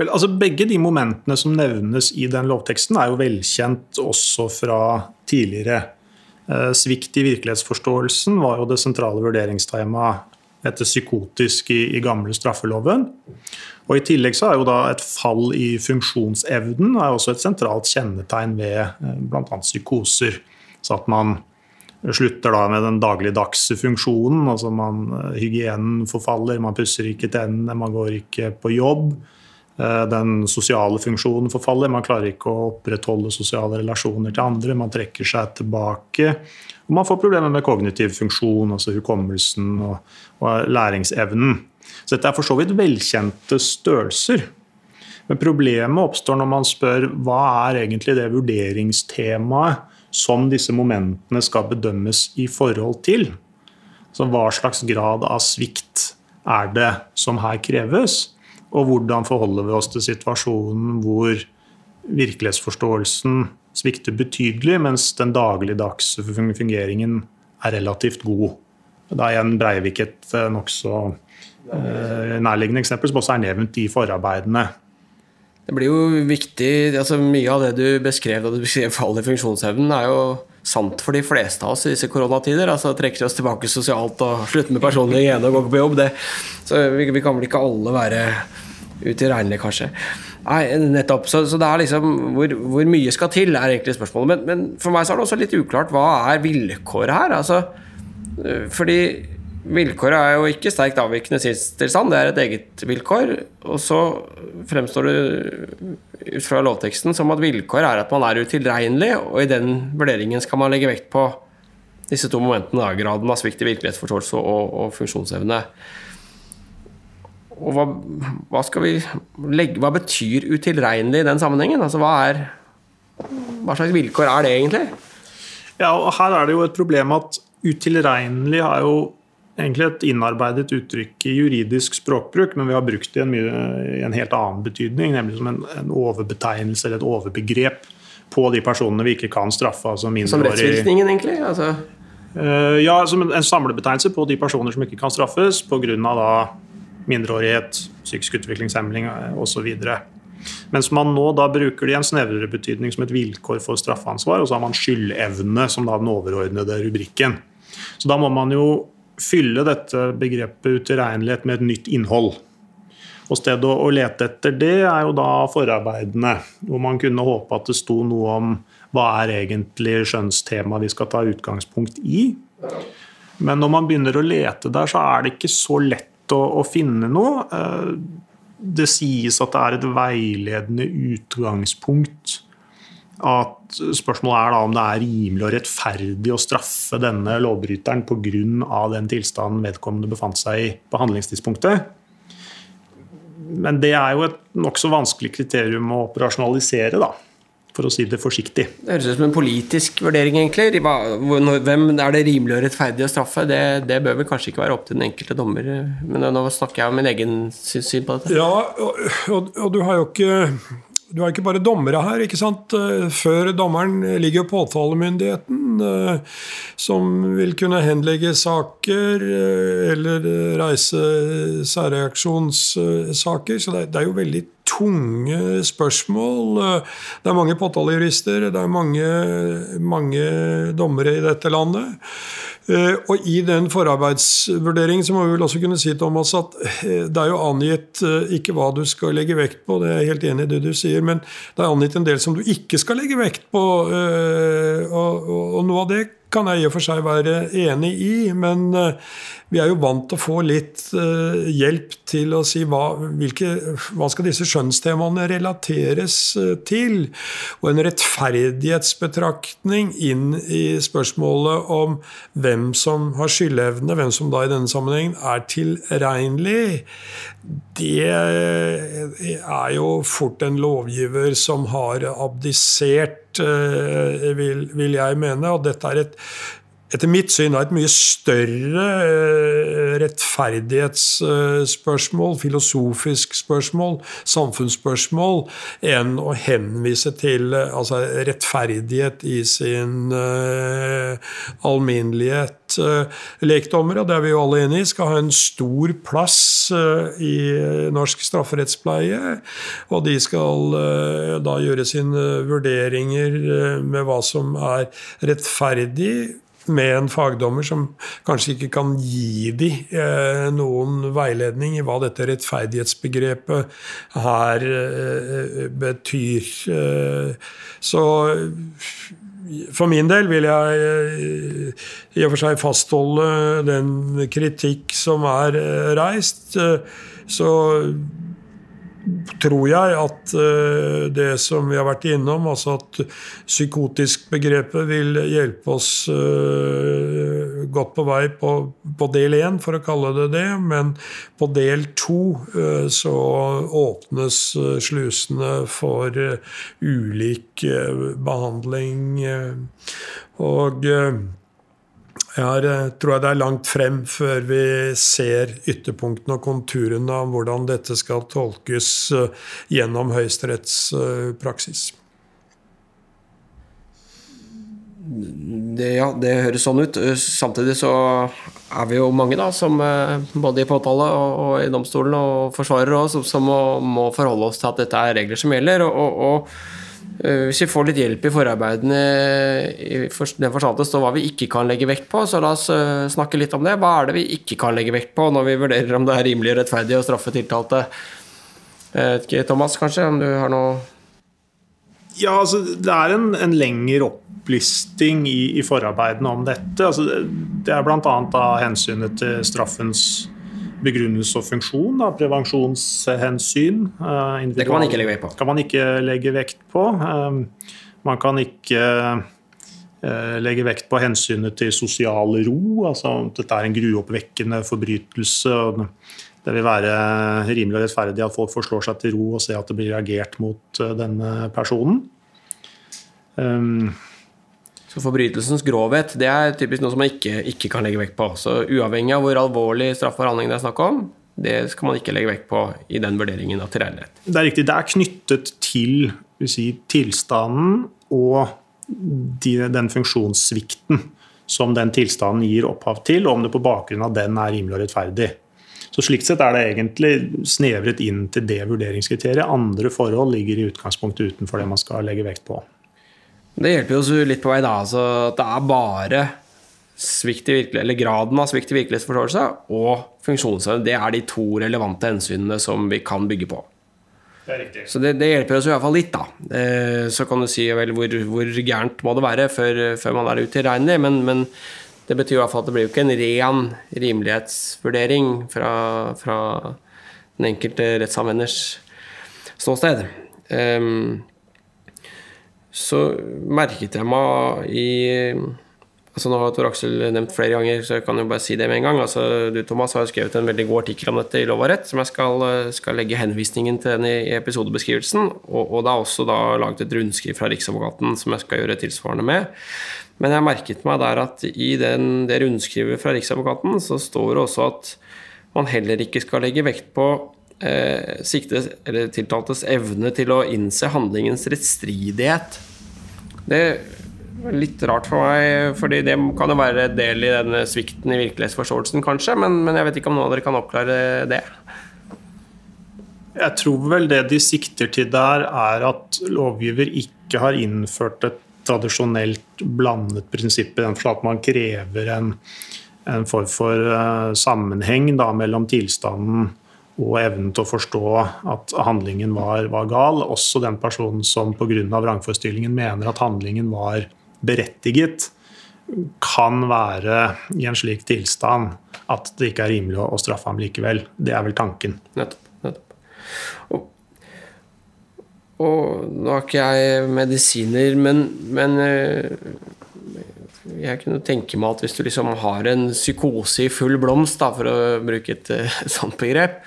Vel, altså Begge de momentene som nevnes i den lovteksten, er jo velkjent også fra tidligere. Eh, svikt i virkelighetsforståelsen var jo det sentrale vurderingstemaet etter psykotisk i, i, gamle straffeloven. Og I tillegg så er jo da et fall i funksjonsevnen er også et sentralt kjennetegn ved eh, bl.a. psykoser. Så at man slutter da med den dagligdagse funksjonen. altså man, eh, Hygienen forfaller, man pusser ikke tennene, man går ikke på jobb. Eh, den sosiale funksjonen forfaller. Man klarer ikke å opprettholde sosiale relasjoner til andre. Man trekker seg tilbake. Og man får problemer med kognitiv funksjon, altså hukommelsen og, og læringsevnen. Så dette er for så vidt velkjente størrelser. Men problemet oppstår når man spør hva er egentlig det vurderingstemaet som disse momentene skal bedømmes i forhold til. Så hva slags grad av svikt er det som her kreves? Og hvordan forholder vi oss til situasjonen hvor virkelighetsforståelsen svikter betydelig, mens den dagligdagse fungeringen er relativt god. Da er igjen Breivik et eh, nokså eh, nærliggende eksempel, som også er nevnt i forarbeidene. Det blir jo viktig altså Mye av det du beskrev da du beskrev fallet i funksjonsevnen, er jo sant for de fleste av oss i disse koronatider. altså Trekker oss tilbake sosialt og slutter med personlig hygiene og går på jobb. Det. Så vi, vi kan vel ikke alle være utilregnelige, kanskje. Nei, nettopp. Så, så, det er liksom hvor, hvor, mye skal til, er egentlig spørsmålet. Men, men, for meg så er det også litt uklart hva er vilkåret her. Altså, øh, fordi vilkåret er jo ikke sterkt avvikende tilstand, det er et eget vilkår. Og så fremstår det ut fra lovteksten som at vilkåret er at man er utilregnelig, og i den vurderingen skal man legge vekt på disse to momentene, graden av svikt i virkelighetsforståelse og, og funksjonsevne. Og hva, hva, skal vi legge, hva betyr utilregnelig i den sammenhengen? Altså, hva, er, hva slags vilkår er det egentlig? Ja, og Her er det jo et problem at utilregnelig er jo egentlig et innarbeidet uttrykk i juridisk språkbruk, men vi har brukt det i en, mye, i en helt annen betydning, nemlig som en, en, overbetegnelse eller et overbegrep på de personene vi ikke kan straffe. Altså som rettsvirkningen, egentlig? Altså. Uh, ja, som en, en samlebetegnelse på de personer som ikke kan straffes pga. Mindreårighet, psykisk utviklingshemning eh, osv. Mens man nå da bruker det i en snevrere betydning som et vilkår for straffansvar, og så har man skyldevne som da den overordnede rubrikken. Så da må man jo fylle dette begrepet utilregnelighet med et nytt innhold. Og Stedet å lete etter det er jo da forarbeidene, hvor man kunne håpe at det sto noe om hva er egentlig skjønnstema vi skal ta utgangspunkt i. Men når man begynner å lete der, så er det ikke så lett å, å finne noe. Eh, det sies at det er et veiledende utgangspunkt at spørsmålet er da om det er rimelig og rettferdig å straffe denne lovbryteren pga. den tilstanden vedkommende befant seg i på handlingstidspunktet. Men det er jo et nokså vanskelig kriterium å operasjonalisere, da, for å si det forsiktig. Det høres ut som en politisk vurdering, egentlig. Hvem er det rimelig og rettferdig å straffe? Det, det bør vel kanskje ikke være opp til den enkelte dommer. Men nå snakker jeg om min egen syn på dette. Ja, og, og, og du har jo ikke du har ikke bare dommere her. ikke sant? Eh, før dommeren ligger påtalemyndigheten, eh, som vil kunne henlegge saker eh, eller reise særreaksjonssaker. Så det er jo veldig tunge spørsmål. Det er mange påtalejurister, det er mange, mange dommere i dette landet. Eh, og I den forarbeidsvurderingen så må vi vel også kunne si Thomas, at eh, det er jo angitt eh, ikke hva du skal legge vekt på, det er jeg helt enig i det du sier, men det er angitt en del som du ikke skal legge vekt på. Og, og, og noe av det kan jeg i og for seg være enig i, men vi er jo vant til å få litt uh, hjelp til å si hva, hvilke, hva skal disse skjønnstemaene relateres uh, til. Og en rettferdighetsbetraktning inn i spørsmålet om hvem som har skyldevne, hvem som da i denne sammenhengen er tilregnelig, det er jo fort en lovgiver som har abdisert, uh, vil, vil jeg mene. Og dette er et etter mitt syn er et mye større eh, rettferdighetsspørsmål, filosofisk spørsmål, samfunnsspørsmål, enn å henvise til eh, altså, rettferdighet i sin uh, alminnelighet. Lekdommere, det er vi jo alle enige i, skal ha en stor plass uh, i norsk strafferettspleie. Og de skal uh, da gjøre sine vurderinger med hva som er rettferdig med en fagdommer som kanskje ikke kan gi de eh, noen veiledning i hva dette rettferdighetsbegrepet her eh, betyr. Eh, så for min del vil jeg i og for seg fastholde den kritikk som er reist. Så tror jeg at eh, det som vi har vært innom, altså at psykotisk-begrepet vil hjelpe oss eh, godt på vei på, på del én, for å kalle det det. Men på del to eh, så åpnes slusene for ulik behandling. Og her eh, tror jeg det er langt frem før vi ser ytterpunktene og konturene av hvordan dette skal tolkes eh, gjennom Høyesterettspraksis. Det, ja, det høres sånn ut. Samtidig så er vi jo mange, da, som eh, både i påtale og, og i domstolen og forsvarere, som, som må, må, forholde oss til at dette er regler som gjelder. og, og Eh, hvis vi får litt hjelp i forarbeidene i den forstand det står hva vi ikke kan legge vekt på, så la oss eh, snakke litt om det. Hva er det vi ikke kan legge vekt på når vi vurderer om det er rimelig og rettferdig å straffe tiltalte? Ikke, Thomas, kanskje, om du har noe Ja, altså, det er en, en lengre opplisting i, i, forarbeidene om dette. Altså, det er bl.a. hensynet til straffens begrunnelse og funksjon. Da, prevensjonshensyn. Eh, det kan man ikke legge vekt på. Kan man ikke legge vekt på. Eh, man kan ikke eh, legge vekt på hensynet til sosial ro. altså Dette er en gruoppvekkende forbrytelse. og Det vil være rimelig og rettferdig at folk forslår seg til ro og ser at det blir reagert mot eh, denne personen. Um, så Forbrytelsens grovhet det er typisk noe som man ikke, ikke, kan legge vekt på. Så Uavhengig av hvor alvorlig straffbar handling det er snakk om, det skal man ikke legge vekt på i den vurderingen av tilregnelighet. Det er riktig. Det er knyttet til si, tilstanden og de, den funksjonssvikten som den tilstanden gir opphav til, og om det på bakgrunn av den er rimelig og rettferdig. Så Slik sett er det egentlig snevret inn til det vurderingskriteriet. Andre forhold ligger i utgangspunktet utenfor det man skal legge vekt på. Det hjelper jo litt på vei da. Altså at det er bare svikt i eller graden av svikt i virkelighetsforståelse og funksjonsevne. Det er de to relevante hensynene som vi kan bygge på. Det er riktig. Så det, det hjelper oss i hvert fall litt, da. Eh, så kan du si vel hvor, hvor gærent må det være før, før man er utilregnelig, men, men det betyr i hvert fall at det blir jo ikke en ren rimelighetsvurdering fra, fra den enkelte rettsanvenders ståsted. Um, så merket jeg meg i altså Nå har Tor Aksel nevnt flere ganger, så jeg kan jo bare si det med en gang. Altså, du Thomas, har jo skrevet en veldig god artikkel om dette i Lov og rett, som jeg skal, skal legge henvisningen til den i, episodebeskrivelsen. Og, og, det er også da laget et rundskriv fra Riksadvokaten som jeg skal gjøre tilsvarende med. Men jeg merket meg der at i den, det rundskrivet fra Riksadvokaten så står det også at man heller ikke skal legge vekt på eh, siktes, eller tiltaltes evne til å innse handlingens rettstridighet. Det er litt rart for meg, fordi det kan jo være del i denne svikten i virkelighetsforståelsen, kanskje, men, men jeg vet ikke om noen av dere kan oppklare det? Jeg tror vel det de sikter til der, er at lovgiver ikke har innført et tradisjonelt blandet prinsipp i den forstand at man krever en, en form for uh, sammenheng da, mellom tilstanden og evnen til å forstå at handlingen var, var gal. Også den personen som pga. vrangforestillingen mener at handlingen var berettiget kan være i en slik tilstand at det ikke er rimelig å straffe ham likevel. Det er vel tanken. Nettopp. nettopp. Og, og, nå har ikke jeg medisiner, men, men eh, jeg kunne tenke meg at hvis du liksom har en psykose i full blomst, da, for å bruke et, eh, (laughs) sånt begrep,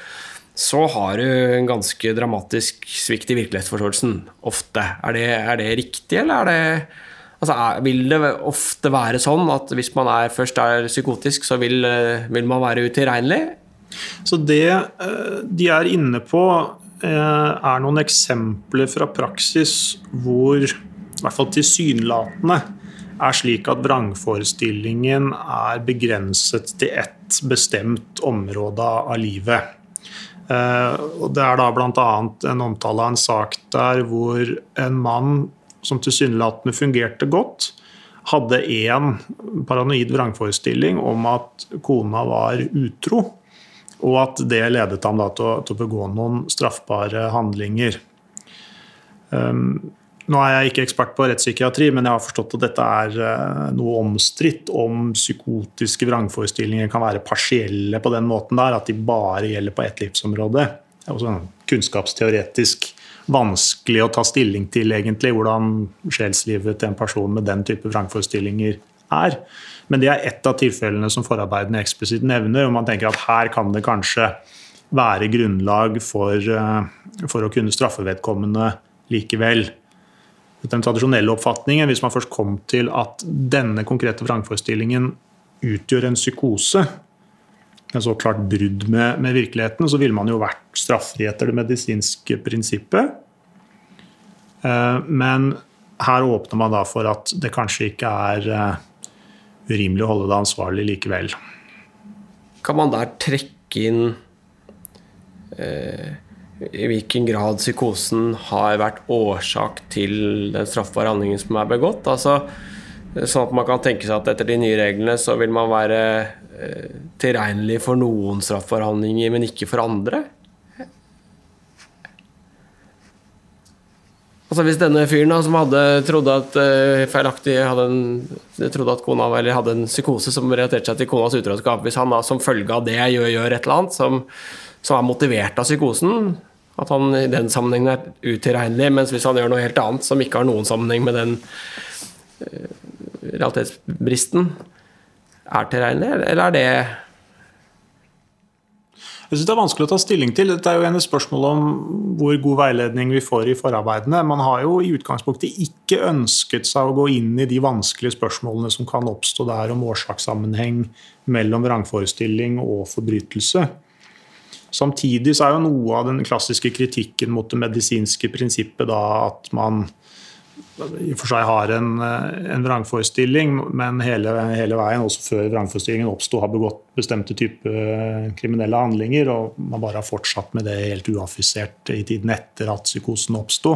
så har du en ganske dramatisk svikt i virkelighetsforståelsen. Ofte. Er det, er det riktig, eller er det Altså, vil det ofte være sånn at hvis man er, først er psykotisk, så vil, eh, vil man være utilregnelig? Så det eh, de er inne på, er noen eksempler fra praksis hvor i hvert fall tilsynelatende er slik at vrangforestillingen er begrenset til ett bestemt område av livet. Og Det er da bl.a. en omtale av en sak der hvor en mann som tilsynelatende fungerte godt, hadde én paranoid vrangforestilling om at kona var utro, og at det ledet ham til å, til, å, begå noen straffbare handlinger. Um, nå er jeg ikke ekspert på rettspsykiatri, men jeg har forstått at dette er uh, noe omstridt om psykotiske vrangforestillinger kan være partielle på den måten der, at de bare gjelder på ett livsområde. Det er også kunnskapsteoretisk vanskelig å ta stilling til, egentlig, hvordan sjelslivet til en person med den type vrangforestillinger er. Men det er ett av tilfellene som forarbeidene eksplisitt nevner. og man tenker at Her kan det kanskje være grunnlag for, eh, for å kunne straffe vedkommende likevel. Den tradisjonelle oppfatningen, hvis man først kom til at denne konkrete vrangforestillingen utgjør en psykose, en så klart brudd med, med, virkeligheten, så ville man jo vært straffri etter det medisinske prinsippet. Eh, men her åpner man da for at det kanskje ikke er eh, urimelig å holde det ansvarlig likevel. Kan man der trekke inn eh, i hvilken grad psykosen har vært årsak til den straffbare handlingen som er begått? Altså, sånn at man kan tenke seg at etter de nye reglene så vil man være Eh, tilregnelig for noen strafforhandlinger, men ikke for andre? Altså Hvis denne fyren da, som hadde trodde at uh, feilaktig hadde en, trodde at kona eller hadde en psykose som relaterte seg til konas utroskap Hvis han da som følge av det gjør, gjør et eller annet som, som, er motivert av psykosen, at han i den sammenhengen er utilregnelig, mens hvis han gjør noe helt annet som ikke har noen sammenheng med den uh, realitetsbristen, er tilregnelig, eller er det Jeg synes Det er vanskelig å ta stilling til. Dette er jo en spørsmål om hvor god veiledning vi får i forarbeidene. Man har jo i utgangspunktet ikke ønsket seg å gå inn i de vanskelige spørsmålene som kan oppstå der om årsakssammenheng mellom vrangforestilling og forbrytelse. Samtidig så er jo noe av den klassiske kritikken mot det medisinske prinsippet da at man i og for seg har en, eh, en vrangforestilling, men hele, hele, veien, også før vrangforestillingen oppsto, har begått bestemte typer eh, kriminelle handlinger, og man bare har fortsatt med det helt uaffisert i tiden etter at psykosen oppsto.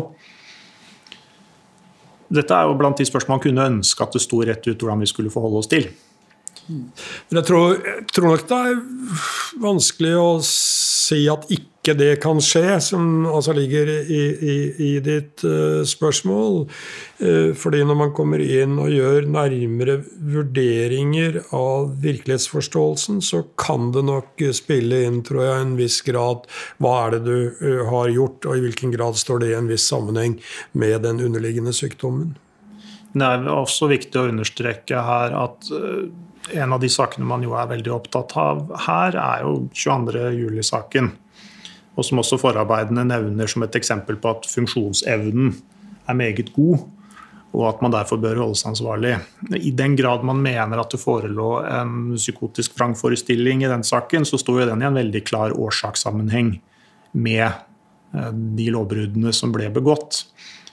Dette er jo blant de spørsmål man kunne ønske at det sto rett ut hvordan vi skulle forholde oss til. Men jeg tror, jeg tror nok det er vanskelig å si at ikke det kan skje, som altså ligger i, i, i ditt uh, spørsmål. Uh, fordi når man kommer inn og gjør nærmere vurderinger av virkelighetsforståelsen, så kan det nok spille inn, tror jeg, en viss grad hva er det du uh, har gjort, og i hvilken grad står det i en viss sammenheng med den underliggende sykdommen. Det er også viktig å understreke her at en av de sakene man jo er veldig opptatt av her, er jo 22. juli-saken og som også forarbeidene nevner som et eksempel på at funksjonsevnen er meget god, og at man derfor bør holdes ansvarlig. I den grad man mener at det forelå en psykotisk vrangforestilling i den saken, så står jo den i en veldig klar årsakssammenheng med eh, de lovbruddene som ble begått.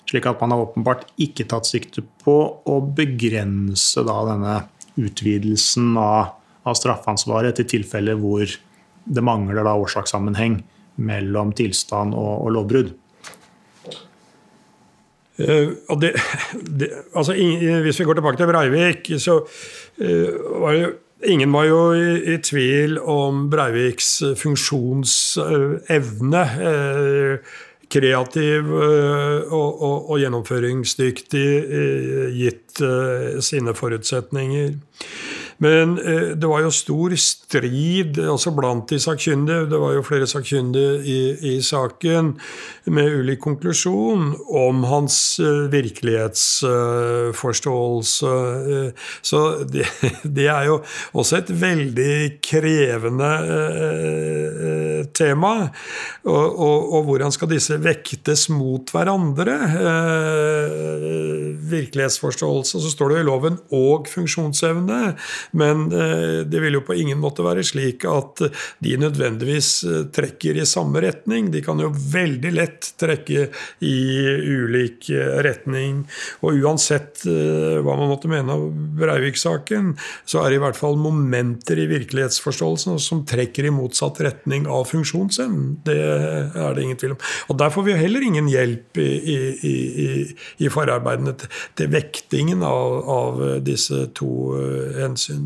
Slik at man har åpenbart ikke tatt sikte på å begrense denne utvidelsen av, av straffansvaret til tilfeller hvor det mangler da årsakssammenheng mellom tilstand og, og lovbrudd. Uh, det, det, altså, hvis vi går tilbake til Breivik, så uh, var jo Ingen var jo i, i tvil om Breiviks funksjonsevne. Uh, kreativ og, og, og, gjennomføringsdyktig gitt sine forutsetninger. Men eh, det var jo stor strid også blant de sakkyndige. Det var jo flere sakkyndige i, i, saken med ulik konklusjon om hans eh, virkelighetsforståelse. Eh, så det, (laughs) det, er jo også et veldig krevende eh, tema. Og, og, og, hvordan skal disse vektes mot hverandre? Eh, virkelighetsforståelse, så står det i loven, og funksjonsevne. Men eh, det vil jo på ingen måte være slik at de nødvendigvis eh, trekker i samme retning. De kan jo veldig lett trekke i ulik eh, retning. Og uansett hva man måtte mene av Breivik-saken, så er det i hvert fall momenter i virkelighetsforståelsen som trekker i motsatt retning av funksjonsevnen. Det er det ingen tvil om. Og der får vi heller ingen hjelp i, i, i, i forarbeidene til, til vektingen av, av disse to hensyn.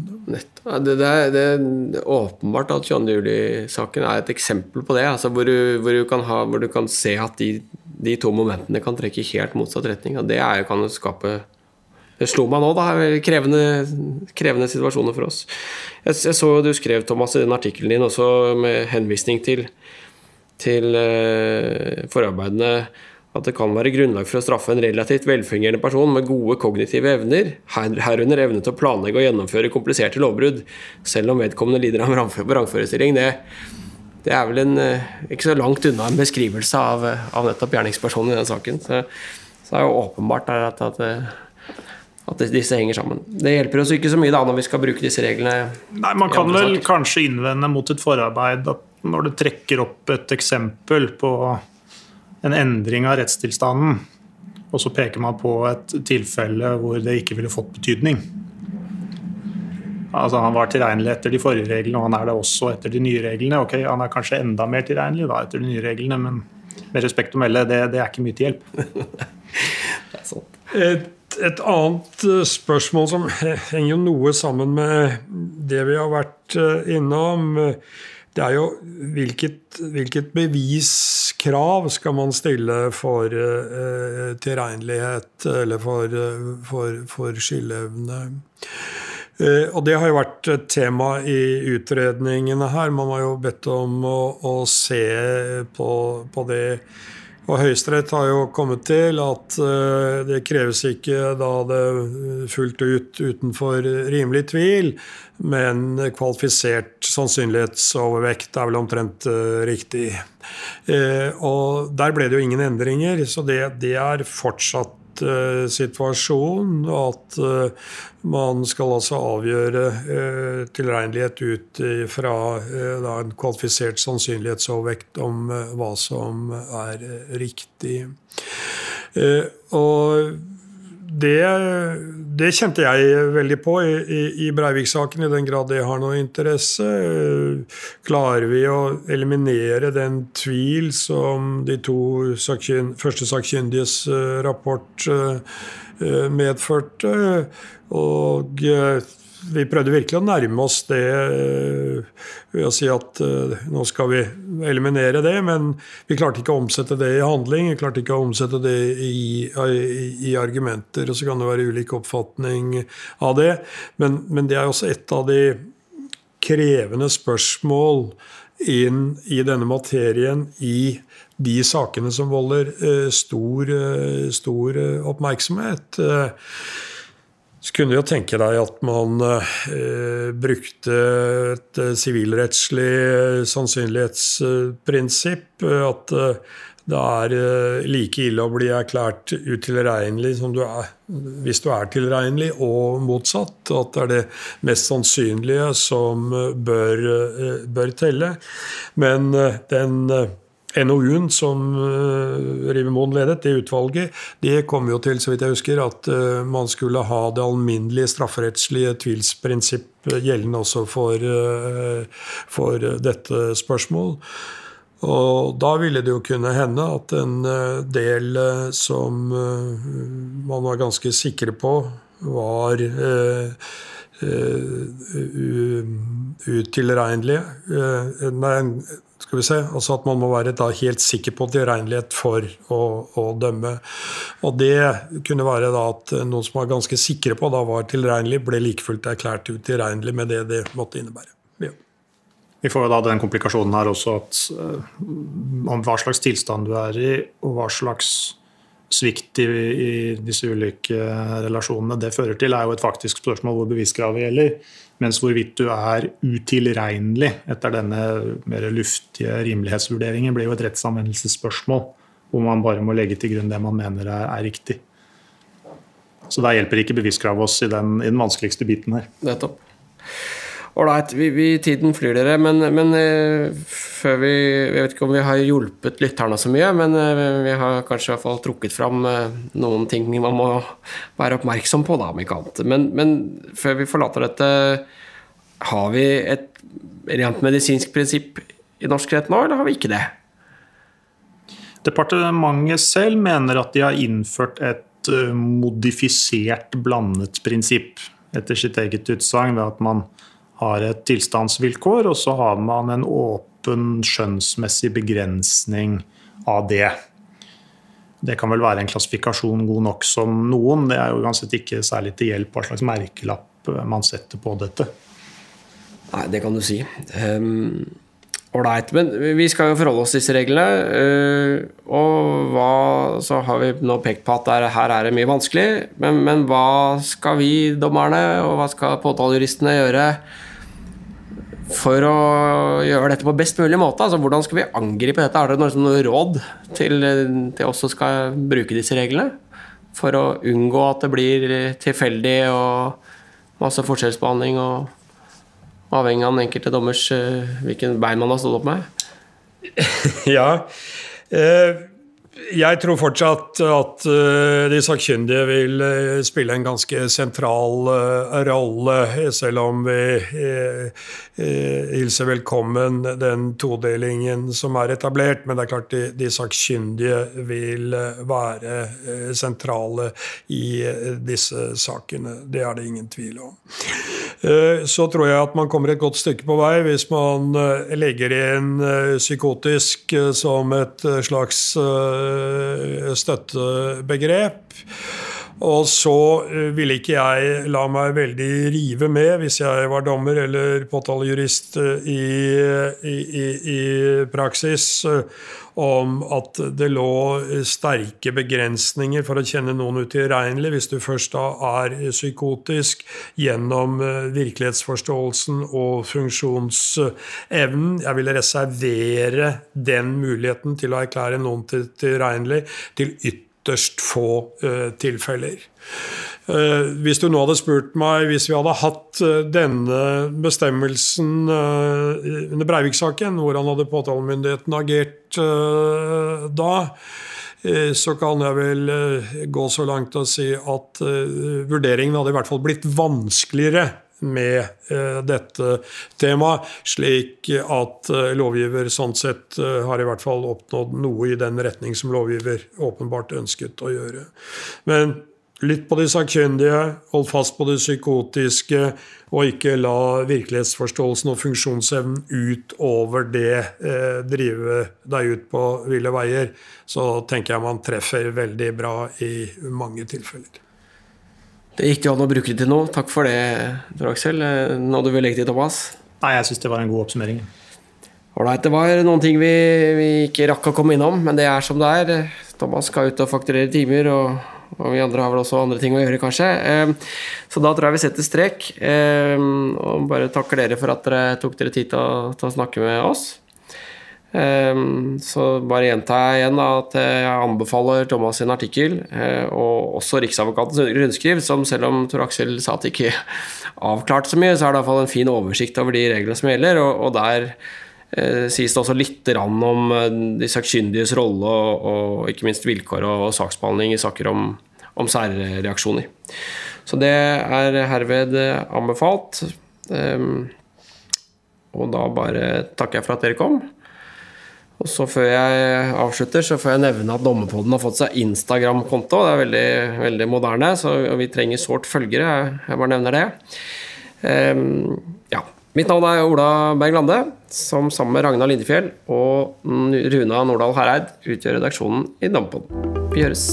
Ja, det, det, det, er, åpenbart at 22. juli-saken er et eksempel på det. Altså hvor, du, hvor, du ha, hvor, du, kan se at de, de, to momentene kan trekke helt motsatt retning. Og det er, kan jo skape Det slo meg nå, da. Krevende, krevende situasjoner for oss. Jeg, jeg så du skrev, Thomas, i den artikkelen din også med henvisning til, til uh, forarbeidene at det kan være grunnlag for å straffe en relativt velfungerende person med gode kognitive evner, herunder evne til å planlegge og gjennomføre kompliserte lovbrudd, selv om vedkommende lider av vrangforestilling. Det, det, er vel en, eh, ikke så langt unna en beskrivelse av, av nettopp gjerningspersonen i den saken. Så, så det er jo åpenbart at, at, at, disse henger sammen. Det hjelper oss ikke så mye da når vi skal bruke disse reglene. Nei, Man kan vel kanskje innvende mot et forarbeid at når du trekker opp et eksempel på en endring av rettstilstanden, og så peker man på et tilfelle hvor det ikke ville fått betydning. Altså Han var tilregnelig etter de forrige reglene, og han er det også etter de nye reglene. Ok, Han er kanskje enda mer tilregnelig da etter de nye reglene, men med respekt å melde, det, det er ikke mye til hjelp. (laughs) et, et, annet eh, spørsmål som henger jo noe sammen med det vi har vært eh, innom, det er jo hvilket, hvilket beviskrav skal man stille for uh, tilregnelighet eller for, uh, for, for skyldevne? Uh, og det har jo vært et tema i utredningene her. Man har jo bedt om å, å se på, på det Og Høyesterett har jo kommet til at det kreves ikke da det fullt ut utenfor rimelig tvil, men kvalifisert sannsynlighetsovervekt er vel omtrent riktig. Og der ble det jo ingen endringer, så det, det er fortsatt uh, situasjon at uh, man skal altså avgjøre uh, tilregnelighet ut fra en kvalifisert sannsynlighetsovervekt om hva som er riktig. og det, det, kjente jeg veldig på i, i, i Breivik-saken, i den grad det har noe interesse. Klarer vi å eliminere den tvil som de to sakkyn, første sakkyndiges uh, rapport uh, medførte? Og vi prøvde virkelig å nærme oss det eh, ved å si at uh, nå skal vi eliminere det, men vi klarte ikke å omsette det i handling. Vi klarte ikke å omsette det i, i, i argumenter. og Så kan det være ulik oppfatning av det. Men, men, det er også et av de krevende spørsmål inn i denne materien i de sakene som volder uh, stor, stor oppmerksomhet. Så kunne du jo tenke deg at man eh, brukte et eh, sivilrettslig eh, sannsynlighetsprinsipp. At eh, det er eh, like ille å bli erklært utilregnelig som du er hvis du er tilregnelig, og motsatt. At det er det mest sannsynlige som bør, bør telle. Men den NOU-en som Rivermoen Rivemoen ledet, det utvalget, det kom jo til så vidt jeg husker, at uh, man skulle ha det alminnelige strafferettslige tvilsprinsipp gjeldende også for, uh, for dette spørsmål. Og da ville det jo kunne hende at en del som man var ganske sikre på var utilregnelige Nei, skal vi se, altså At man må være helt sikker på tilregnelighet for å, å, dømme. Og Det kunne være at noen som var ganske sikre på da var tilregnelig, ble like fullt erklært utilregnelig med det det måtte innebære. Ja. Vi får jo da den komplikasjonen her også at uh, om hva slags tilstand du er i, og hva slags svikt i, i disse ulike relasjonene det fører til, er jo et faktisk spørsmål hvor beviskravet gjelder. Mens hvorvidt du er utilregnelig etter denne mer luftige rimelighetsvurderingen, blir jo et rettsanvendelsesspørsmål, hvor man bare må legge til grunn det man mener er, er riktig. Så da hjelper ikke beviskravet oss i den, i den vanskeligste biten her. Nettopp. Ålreit, tiden flyr dere, men, men uh, før vi Jeg vet ikke om vi har hjulpet lytterne så mye, men uh, vi har kanskje i hvert fall trukket fram uh, noen ting man må være oppmerksom på, da, om ikke annet. Men, men, før vi forlater dette, har vi et rent medisinsk prinsipp i norsk rett nå, eller har vi ikke det? Departementet selv mener at de har innført et modifisert blandet prinsipp, etter sitt eget utsagn, ved at man har et tilstandsvilkår, og så har man en åpen skjønnsmessig begrensning av det. Det kan vel være en klassifikasjon god nok som noen. Det er jo uansett ikke særlig til hjelp hva slags merkelapp man setter på dette. Nei, det kan du si. Um. Men vi skal jo forholde oss til disse reglene. Eh, og hva, så har vi nå pekt på at der, her er det mye vanskelig. Men, men, hva skal vi dommerne og hva skal påtalejuristene gjøre for å gjøre dette på best mulig måte? Altså, hvordan skal vi angripe dette? Er det noe, noe råd til, til oss som skal bruke disse reglene? For å unngå at det blir tilfeldig og masse forskjellsbehandling og avhengig av den enkelte dommers uh, hvilken bein man har stått opp med? (laughs) ja. Uh, jeg tror fortsatt at uh, de sakkyndige vil uh, spille en ganske sentral uh, rolle, selv om vi hilser velkommen den todelingen som er etablert. Men det er klart de, de sakkyndige vil være sentrale i disse sakene. Det er det ingen tvil om. Så tror jeg at man kommer et godt stykke på vei hvis man legger inn psykotisk som et slags støttebegrep. Og så eh, ville ikke jeg la meg veldig rive med, hvis jeg var dommer eller påtalejurist eh, i, i, i, i praksis, eh, om at det lå sterke begrensninger for å kjenne noen utilregnelig hvis du først da er psykotisk gjennom virkelighetsforståelsen og funksjonsevnen. Jeg ville reservere den muligheten til å erklære noen til tilregnelig til ytterligere ytterst få uh, tilfeller. Uh, hvis du nå hadde spurt meg hvis vi hadde hatt uh, denne bestemmelsen under Breivik-saken, hvordan hadde påtalemyndigheten agert da? så kan jeg vel gå så langt og si at vurderingen hadde i hvert fall blitt vanskeligere med eh, dette temaet, slik at eh, lovgiver sånn sett eh, har i hvert fall oppnådd noe i den retning som lovgiver åpenbart ønsket å gjøre. Men lytt på de sakkyndige, hold fast på det psykotiske, og ikke la virkelighetsforståelsen og funksjonsevnen utover det eh, drive deg ut på ville veier. Så tenker jeg man treffer veldig bra i mange tilfeller. Det gikk jo an å bruke det til noe. Takk for det, Tor Aksel. Noe du vil legge til, Thomas? Nei, jeg syns det var en god oppsummering. Ålreit. Det var noen ting vi, vi, ikke rakk å komme innom, men det er som det er. Thomas skal ut og fakturere timer, og, og vi andre har vel også andre ting å gjøre, kanskje. Eh, så da tror jeg vi setter strek. Eh, og bare takker dere for at dere tok dere tid til å, til å snakke med oss. Ehm, så bare gjentar jeg igjen at jeg anbefaler Thomas sin artikkel, eh, og også Riksadvokatens rundskriv, som selv om Tor Aksel sa at det ikke (laughs) avklarte så mye, så er det iallfall en fin oversikt over de reglene som gjelder, og, der eh, sies det også litt om eh, de sakkyndiges rolle og, ikke minst vilkår og, saksbehandling i saker om, om særreaksjoner. Så det er herved anbefalt. Um, og da bare takker jeg for at dere kom. Og så Før jeg avslutter, så får jeg nevne at Dommerpodden har fått seg Instagram-konto. Det er veldig, veldig moderne, så vi trenger sårt følgere. Jeg bare nevner det. Um, ja. Mitt navn er Ola Berg Lande, som sammen med Ragnar Lindefjell og Runa Nordahl Hereid utgjør redaksjonen i Dommerpodden. Vi høres.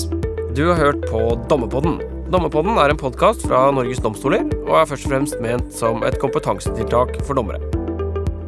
Du har hørt på Dommerpodden. Dommerpodden er en podkast fra Norges domstoler og er først og fremst ment som et kompetansetiltak for dommere.